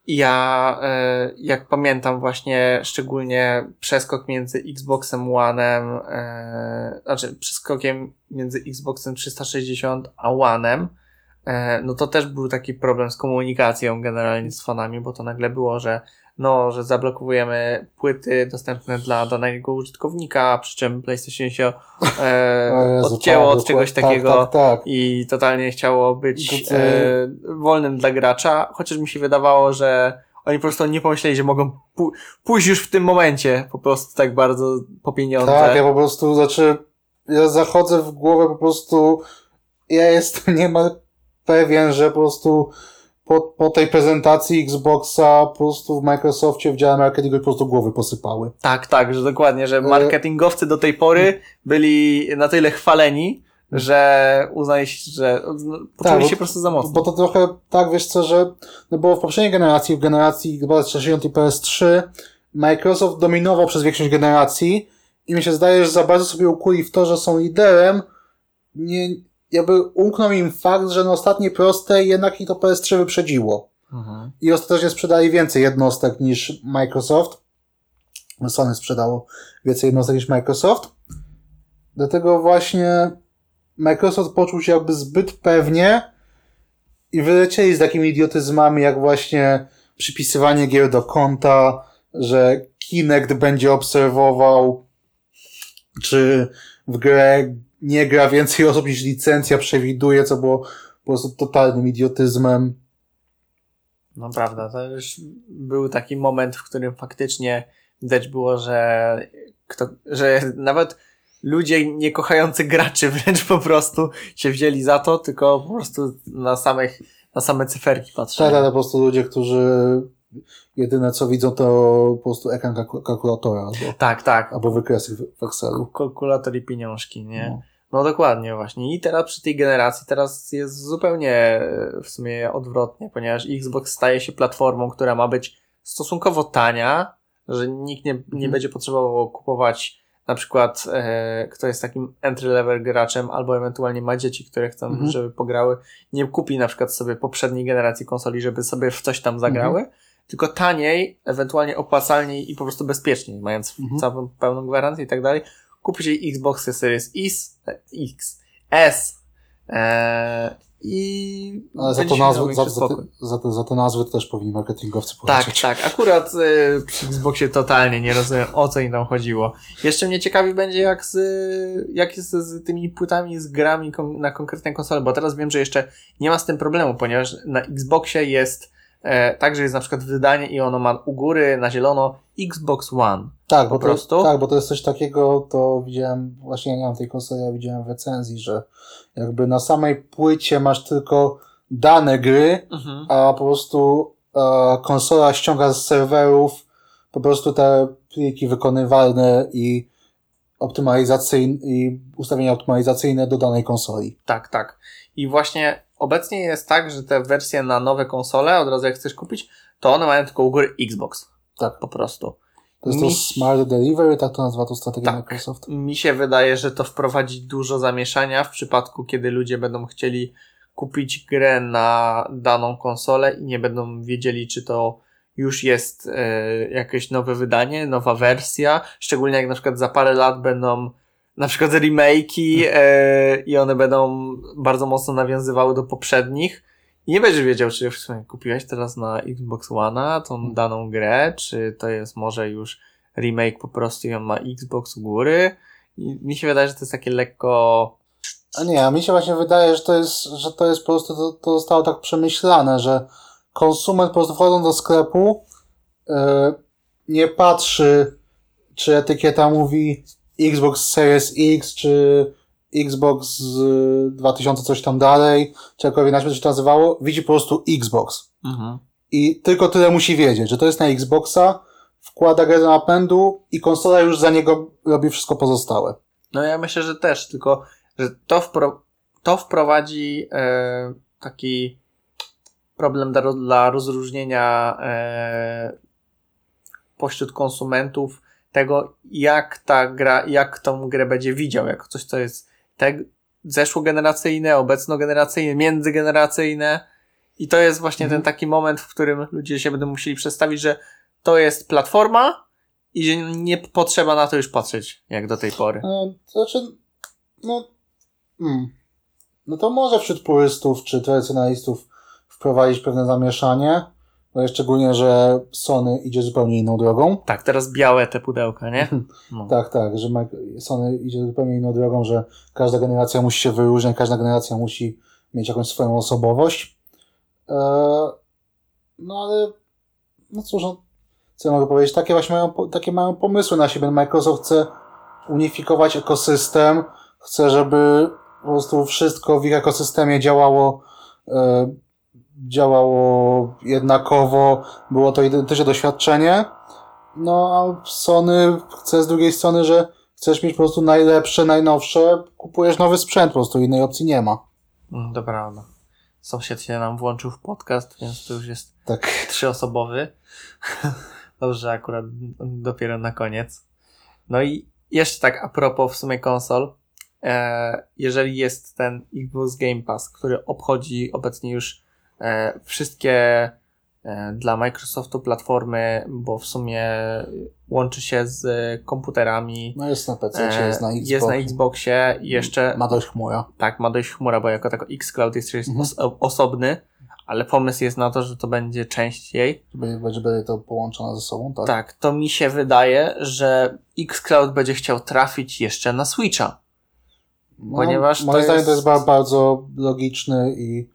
Speaker 1: Ja, e, jak pamiętam właśnie szczególnie przeskok między Xboxem One'em, e, znaczy przeskokiem między Xboxem 360 a One'em, e, no to też był taki problem z komunikacją generalnie z fanami, bo to nagle było, że no, że zablokowujemy płyty dostępne dla danego użytkownika, przy czym PlayStation się e, [laughs] Jezu, odcięło tak, od czegoś tak, takiego tak, tak, i totalnie chciało być e, wolnym dla gracza, chociaż mi się wydawało, że oni po prostu nie pomyśleli, że mogą pójść już w tym momencie po prostu tak bardzo po pieniądze.
Speaker 2: Tak, ja po prostu, znaczy, ja zachodzę w głowę po prostu, ja jestem [laughs] niemal pewien, że po prostu po, po tej prezentacji Xboxa po prostu w Microsoftie w dziale marketingu po prostu głowy posypały.
Speaker 1: Tak, tak, że dokładnie, że e, marketingowcy do tej pory byli na tyle chwaleni, że uznali się, że poczuli tak, się po prostu za mocno.
Speaker 2: Bo to trochę tak, wiesz co, że no bo w poprzedniej generacji, w generacji Xbox 360 i PS3 Microsoft dominował przez większość generacji i mi się zdaje, że za bardzo sobie ukuli w to, że są liderem, nie, jakby umknął im fakt, że na ostatniej prostej jednak i to PS3 wyprzedziło. Mhm. I ostatecznie sprzedali więcej jednostek niż Microsoft. Sony sprzedało więcej jednostek niż Microsoft. Dlatego właśnie Microsoft poczuł się jakby zbyt pewnie i wylecieli z takimi idiotyzmami jak właśnie przypisywanie gier do konta, że Kinect będzie obserwował, czy w grę nie gra więcej osób niż licencja przewiduje, co było po prostu totalnym idiotyzmem.
Speaker 1: No prawda, to już był taki moment, w którym faktycznie widać było, że, kto, że nawet ludzie nie kochający graczy wręcz po prostu się wzięli za to, tylko po prostu na samych, na same cyferki patrzyli.
Speaker 2: Tak, ale po prostu ludzie, którzy jedyne co widzą to po prostu ekran kalkulatora. Albo,
Speaker 1: tak, tak.
Speaker 2: Albo wykresy w Excelu.
Speaker 1: Kalkulator i pieniążki, nie? No. No dokładnie właśnie. I teraz przy tej generacji teraz jest zupełnie e, w sumie odwrotnie, ponieważ Xbox staje się platformą, która ma być stosunkowo tania, że nikt nie, nie mhm. będzie potrzebował kupować na przykład e, kto jest takim entry level graczem albo ewentualnie ma dzieci, które chcą, mhm. żeby pograły, nie kupi na przykład sobie poprzedniej generacji konsoli, żeby sobie w coś tam zagrały, mhm. tylko taniej, ewentualnie opłacalniej i po prostu bezpieczniej, mając całą pełną gwarancję i tak dalej, kupi się Xbox Series X, X, S e, i
Speaker 2: Ale za to nazwy, za, za, te, za, te, za te nazwy też powinni marketingowcy
Speaker 1: powiedzieć. Tak, tak. Akurat y, przy Xboxie totalnie nie rozumiem o co im tam chodziło. Jeszcze mnie ciekawi będzie jak z, jak jest z tymi płytami, z grami na konkretne konsole, bo teraz wiem, że jeszcze nie ma z tym problemu, ponieważ na Xboxie jest także jest na przykład wydanie i ono ma u góry na zielono Xbox One.
Speaker 2: Tak, po bo prostu. To, tak, bo to jest coś takiego, to widziałem, właśnie ja nie mam tej konsoli, ja widziałem w recenzji, że jakby na samej płycie masz tylko dane gry, mhm. a po prostu e, konsola ściąga z serwerów po prostu te pliki wykonywalne i optymalizacyjne i ustawienia optymalizacyjne do danej konsoli.
Speaker 1: Tak, tak. I właśnie obecnie jest tak, że te wersje na nowe konsole, od razu jak chcesz kupić, to one mają tylko u góry Xbox.
Speaker 2: Tak.
Speaker 1: Po prostu.
Speaker 2: To jest mi... to Smart Delivery, tak to nazywa to strategia tak. Microsoft?
Speaker 1: Mi się wydaje, że to wprowadzi dużo zamieszania w przypadku, kiedy ludzie będą chcieli kupić grę na daną konsolę i nie będą wiedzieli, czy to już jest e, jakieś nowe wydanie, nowa wersja, szczególnie jak na przykład za parę lat będą na przykład remake'i e, i one będą bardzo mocno nawiązywały do poprzednich. I nie będziesz wiedział, czy w sumie kupiłeś teraz na Xbox One tą hmm. daną grę, czy to jest może już remake po prostu i on ma Xbox u góry. I mi się wydaje, że to jest takie lekko...
Speaker 2: A nie, a mi się właśnie wydaje, że to jest, że to jest po prostu, to, to zostało tak przemyślane, że konsument po prostu wchodząc do sklepu yy, nie patrzy, czy etykieta mówi Xbox Series X, czy Xbox 2000 coś tam dalej, czy jakkolwiek inaczej się to nazywało, widzi po prostu Xbox. Mhm. I tylko tyle musi wiedzieć, że to jest na Xboxa, wkłada grę do napędu i konsola już za niego robi wszystko pozostałe.
Speaker 1: No ja myślę, że też, tylko że to, wpro to wprowadzi e, taki problem dla, dla rozróżnienia e, pośród konsumentów tego, jak ta gra, jak tą grę będzie widział, jako coś, co jest te, zeszłogeneracyjne, obecnogeneracyjne, międzygeneracyjne. I to jest właśnie mhm. ten taki moment, w którym ludzie się będą musieli przedstawić, że to jest platforma i że nie potrzeba na to już patrzeć, jak do tej pory.
Speaker 2: No, to znaczy, no, hmm. no to może wśród purystów czy tradycjonalistów wprowadzić pewne zamieszanie, szczególnie, że Sony idzie zupełnie inną drogą.
Speaker 1: Tak, teraz białe te pudełka, nie?
Speaker 2: No. tak, tak, że Sony idzie zupełnie inną drogą, że każda generacja musi się wyróżniać, każda generacja musi mieć jakąś swoją osobowość. Eee, no ale, no cóż, no, co mogę powiedzieć, takie właśnie mają, takie mają pomysły na siebie. Microsoft chce unifikować ekosystem, chce, żeby po prostu wszystko w ich ekosystemie działało e, działało jednakowo, było to identyczne doświadczenie. No a Sony chce z drugiej strony, że chcesz mieć po prostu najlepsze, najnowsze, kupujesz nowy sprzęt, po prostu innej opcji nie ma.
Speaker 1: Mm, to prawda. Sąsiad się nam włączył w podcast, więc to już jest
Speaker 2: tak.
Speaker 1: trzyosobowy. [laughs] Dobrze, akurat dopiero na koniec. No i jeszcze tak a propos w sumie konsol. E, jeżeli jest ten Xbox Game Pass, który obchodzi obecnie już wszystkie e, dla Microsoftu platformy, bo w sumie łączy się z komputerami.
Speaker 2: No jest na PC, jest na Xboxie.
Speaker 1: Jest na Xboxie i jeszcze.
Speaker 2: Ma dość chmura.
Speaker 1: Tak, ma dość chmura, bo jako tako Xcloud jest mhm. osobny ale pomysł jest na to, że to będzie część jej.
Speaker 2: Żeby, żeby to połączone ze sobą, tak?
Speaker 1: Tak, to mi się wydaje, że Xcloud będzie chciał trafić jeszcze na Switcha.
Speaker 2: No, ponieważ moim zdaniem to jest bardzo logiczny i e,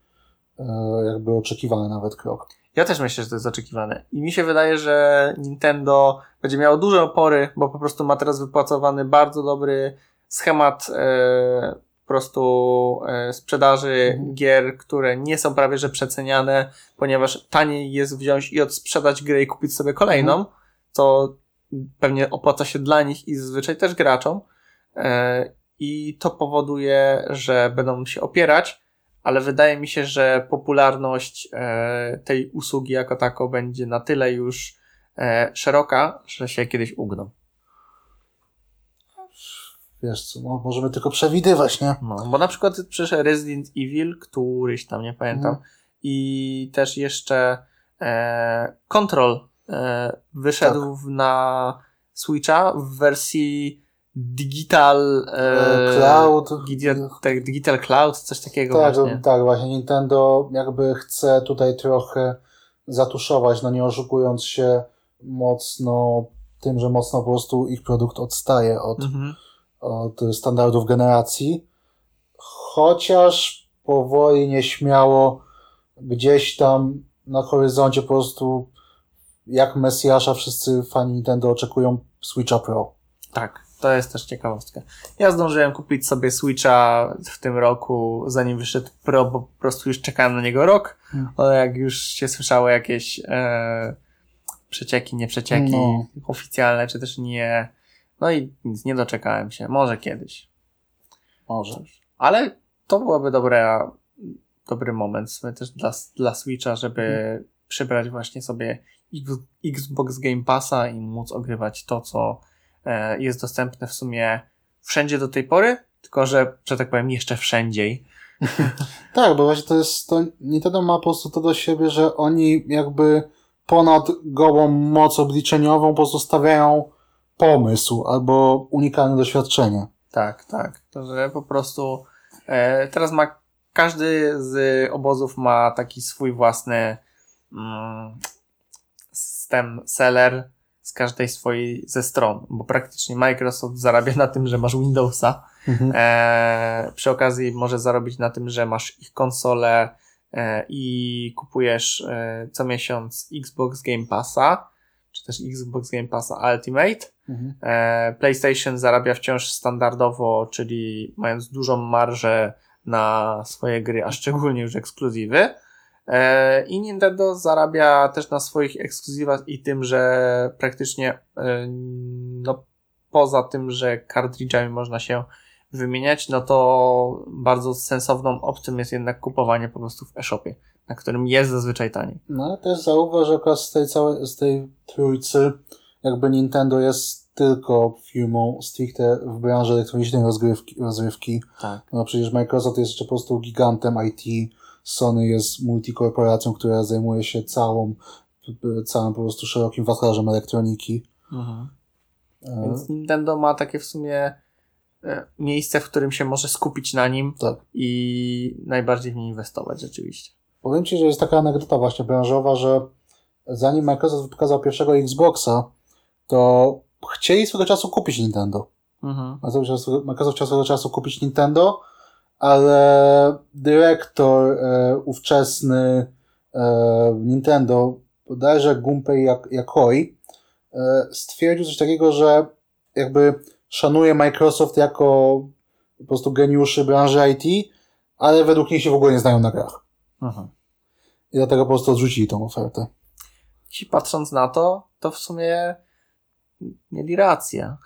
Speaker 2: jakby oczekiwany nawet krok.
Speaker 1: Ja też myślę, że to jest oczekiwane. I mi się wydaje, że Nintendo będzie miało duże opory, bo po prostu ma teraz wypracowany bardzo dobry schemat e, po prostu e, sprzedaży mhm. gier, które nie są prawie że przeceniane, ponieważ taniej jest wziąć i odsprzedać grę i kupić sobie kolejną, mhm. co pewnie opłaca się dla nich i zazwyczaj też graczom. E, I to powoduje, że będą się opierać, ale wydaje mi się, że popularność e, tej usługi jako tako będzie na tyle już szeroka, że się kiedyś ugną
Speaker 2: wiesz co, no, możemy tylko przewidywać, nie?
Speaker 1: No, bo na przykład przyszedł Resident Evil, któryś tam, nie pamiętam, mhm. i też jeszcze e, Control e, wyszedł tak. na Switcha w wersji Digital
Speaker 2: e, Cloud.
Speaker 1: Digital, tak, Digital Cloud, coś takiego
Speaker 2: tak,
Speaker 1: właśnie.
Speaker 2: Tak, właśnie Nintendo jakby chce tutaj trochę zatuszować, no nie oszukując się mocno tym, że mocno po prostu ich produkt odstaje od, mhm od standardów generacji, chociaż powoli, nieśmiało, gdzieś tam na horyzoncie po prostu jak Mesjasza wszyscy fani Nintendo oczekują Switcha Pro.
Speaker 1: Tak, to jest też ciekawostka. Ja zdążyłem kupić sobie Switcha w tym roku, zanim wyszedł Pro, bo po prostu już czekałem na niego rok, hmm. ale jak już się słyszało jakieś e, przecieki, nie przecieki no. oficjalne, czy też nie no i nic, nie doczekałem się. Może kiedyś.
Speaker 2: Może.
Speaker 1: Ale to byłoby dobre, dobry moment też dla, dla Switcha, żeby hmm. przybrać właśnie sobie Xbox Game Passa i móc ogrywać to, co jest dostępne w sumie wszędzie do tej pory, tylko że, że tak powiem, jeszcze wszędzie. [laughs]
Speaker 2: tak, bo właśnie to jest, to Nintendo ma po prostu to do siebie, że oni jakby ponad gołą moc obliczeniową po prostu stawiają pomysł albo unikalne doświadczenie.
Speaker 1: Tak, tak. To, że po prostu e, teraz ma każdy z obozów ma taki swój własny mm, system seller z każdej swojej ze stron, bo praktycznie Microsoft zarabia na tym, że masz Windowsa. Mhm. E, przy okazji może zarobić na tym, że masz ich konsolę e, i kupujesz e, co miesiąc Xbox Game Passa czy też Xbox Game Pass Ultimate. Mhm. E, PlayStation zarabia wciąż standardowo, czyli mając dużą marżę na swoje gry, a szczególnie już ekskluzywy. E, I Nintendo zarabia też na swoich ekskluzywach i tym, że praktycznie e, no, poza tym, że kartridżami można się wymieniać, no to bardzo sensowną opcją jest jednak kupowanie po prostu w e-shopie, na którym jest zazwyczaj taniej.
Speaker 2: No ale też zauważ, że akurat z tej całej, z tej trójcy jakby Nintendo jest tylko firmą stricte w branży elektronicznej rozgrywki, rozrywki.
Speaker 1: Tak.
Speaker 2: No przecież Microsoft jest jeszcze po prostu gigantem IT, Sony jest multikorporacją, która zajmuje się całą, całym po prostu szerokim wachlarzem elektroniki.
Speaker 1: Mhm.
Speaker 2: E,
Speaker 1: Więc Nintendo ma takie w sumie e, miejsce, w którym się może skupić na nim
Speaker 2: tak.
Speaker 1: i najbardziej w nie inwestować rzeczywiście.
Speaker 2: Powiem Ci, że jest taka anegdota właśnie branżowa, że zanim Microsoft pokazał pierwszego Xboxa, to chcieli swego czasu kupić Nintendo.
Speaker 1: Mhm.
Speaker 2: Microsoft Microsoft chciał swego czasu kupić Nintendo, ale dyrektor e, ówczesny e, Nintendo, bodajże Gunpei Yakoi, e, stwierdził coś takiego, że jakby szanuje Microsoft jako po prostu geniuszy branży IT, ale według nich się w ogóle nie znają na grach.
Speaker 1: Mhm.
Speaker 2: I dlatego po prostu odrzucili tą ofertę.
Speaker 1: Jeśli patrząc na to, to w sumie mieli rację.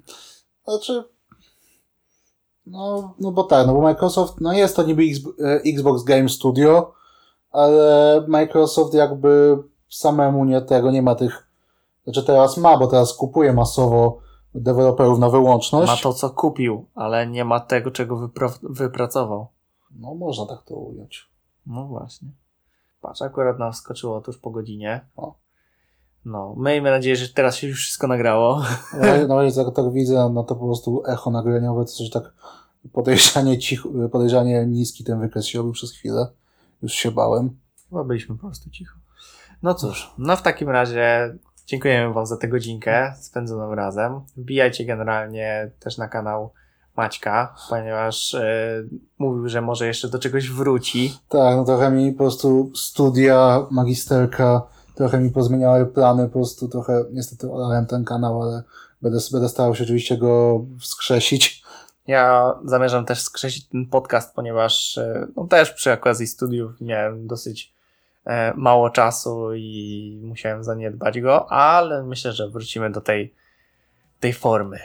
Speaker 1: [laughs]
Speaker 2: Znaczy, no, no bo tak, no bo Microsoft, no jest to niby e, Xbox Game Studio, ale Microsoft jakby samemu nie tego, nie ma tych, znaczy teraz ma, bo teraz kupuje masowo deweloperów na wyłączność.
Speaker 1: Ma to, co kupił, ale nie ma tego, czego wypracował.
Speaker 2: No można tak to ująć.
Speaker 1: No właśnie. Patrz, akurat nam wskoczyło tuż po godzinie.
Speaker 2: O.
Speaker 1: No, miejmy nadzieję, że teraz się już wszystko nagrało.
Speaker 2: No, no jak tak, tak widzę, no to po prostu echo nagraniowe, to coś tak podejrzanie cicho, podejrzanie niski ten wykres się robił przez chwilę. Już się bałem.
Speaker 1: Chyba byliśmy po prostu cicho. No cóż, no w takim razie dziękujemy Wam za tę godzinkę spędzoną razem. Wbijajcie generalnie też na kanał Maćka, ponieważ e, mówił, że może jeszcze do czegoś wróci.
Speaker 2: Tak, no trochę mi po prostu studia, magisterka, trochę mi pozmieniały plany, po prostu trochę niestety olałem ten kanał, ale będę, będę starał się oczywiście go wskrzesić.
Speaker 1: Ja zamierzam też skrzesić ten podcast, ponieważ e, no też przy okazji studiów miałem dosyć e, mało czasu i musiałem zaniedbać go, ale myślę, że wrócimy do tej, tej formy.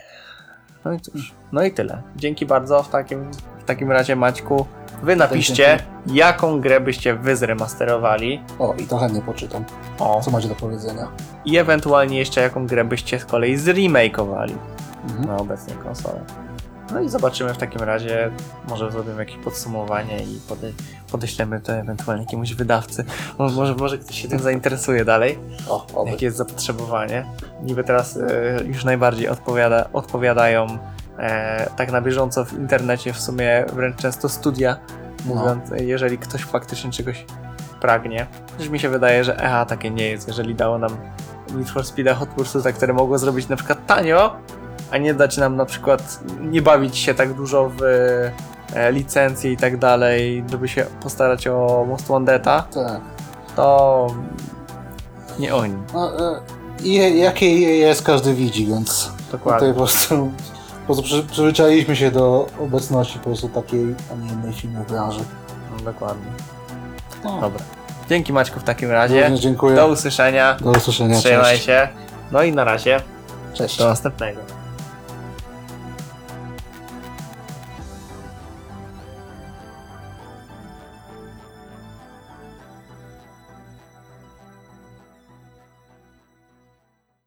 Speaker 1: No i cóż, no i tyle. Dzięki bardzo w takim, w takim razie Maćku. Wy napiszcie, jaką grę byście wy zremasterowali.
Speaker 2: O, i to chętnie poczytam,
Speaker 1: O,
Speaker 2: co macie do powiedzenia.
Speaker 1: i ewentualnie jeszcze jaką grę byście z kolei zremakeowali
Speaker 2: Mhm.
Speaker 1: na obecną konsolę. No i zobaczymy w takim razie, może zrobimy jakieś podsumowanie i pode, podeślemy to ewentualnie jakiemuś wydawcy. Mo- Może, może ktoś się tym zainteresuje dalej,
Speaker 2: O, oby.
Speaker 1: jakie jest zapotrzebowanie. Niby teraz e, już najbardziej odpowiada, odpowiadają e, tak na bieżąco w internecie w sumie wręcz często studia, mówiąc, e, jeżeli ktoś faktycznie czegoś pragnie. Chociaż mi się wydaje, że EA takie nie jest, jeżeli dało nam Need for Speed Hot Pursuit, które mogło zrobić na przykład tanio, a nie dać nam na przykład nie bawić się tak dużo w e, licencje i tak dalej, żeby się postarać o Most Wanted'a,
Speaker 2: Tak.
Speaker 1: to nie oni.
Speaker 2: No, i jakie je jest, każdy widzi, więc
Speaker 1: Dokładnie.
Speaker 2: tutaj po prostu, po prostu przy, przyzwyczailiśmy się do obecności po prostu takiej, a nie innej firmy w branży.
Speaker 1: No, dokładnie.
Speaker 2: No,
Speaker 1: Dobra. Dzięki Maćku w takim razie.
Speaker 2: Również dziękuję.
Speaker 1: Do usłyszenia.
Speaker 2: Do usłyszenia.
Speaker 1: Trzymaj
Speaker 2: Cześć.
Speaker 1: się. No i na razie.
Speaker 2: Cześć.
Speaker 1: Do następnego.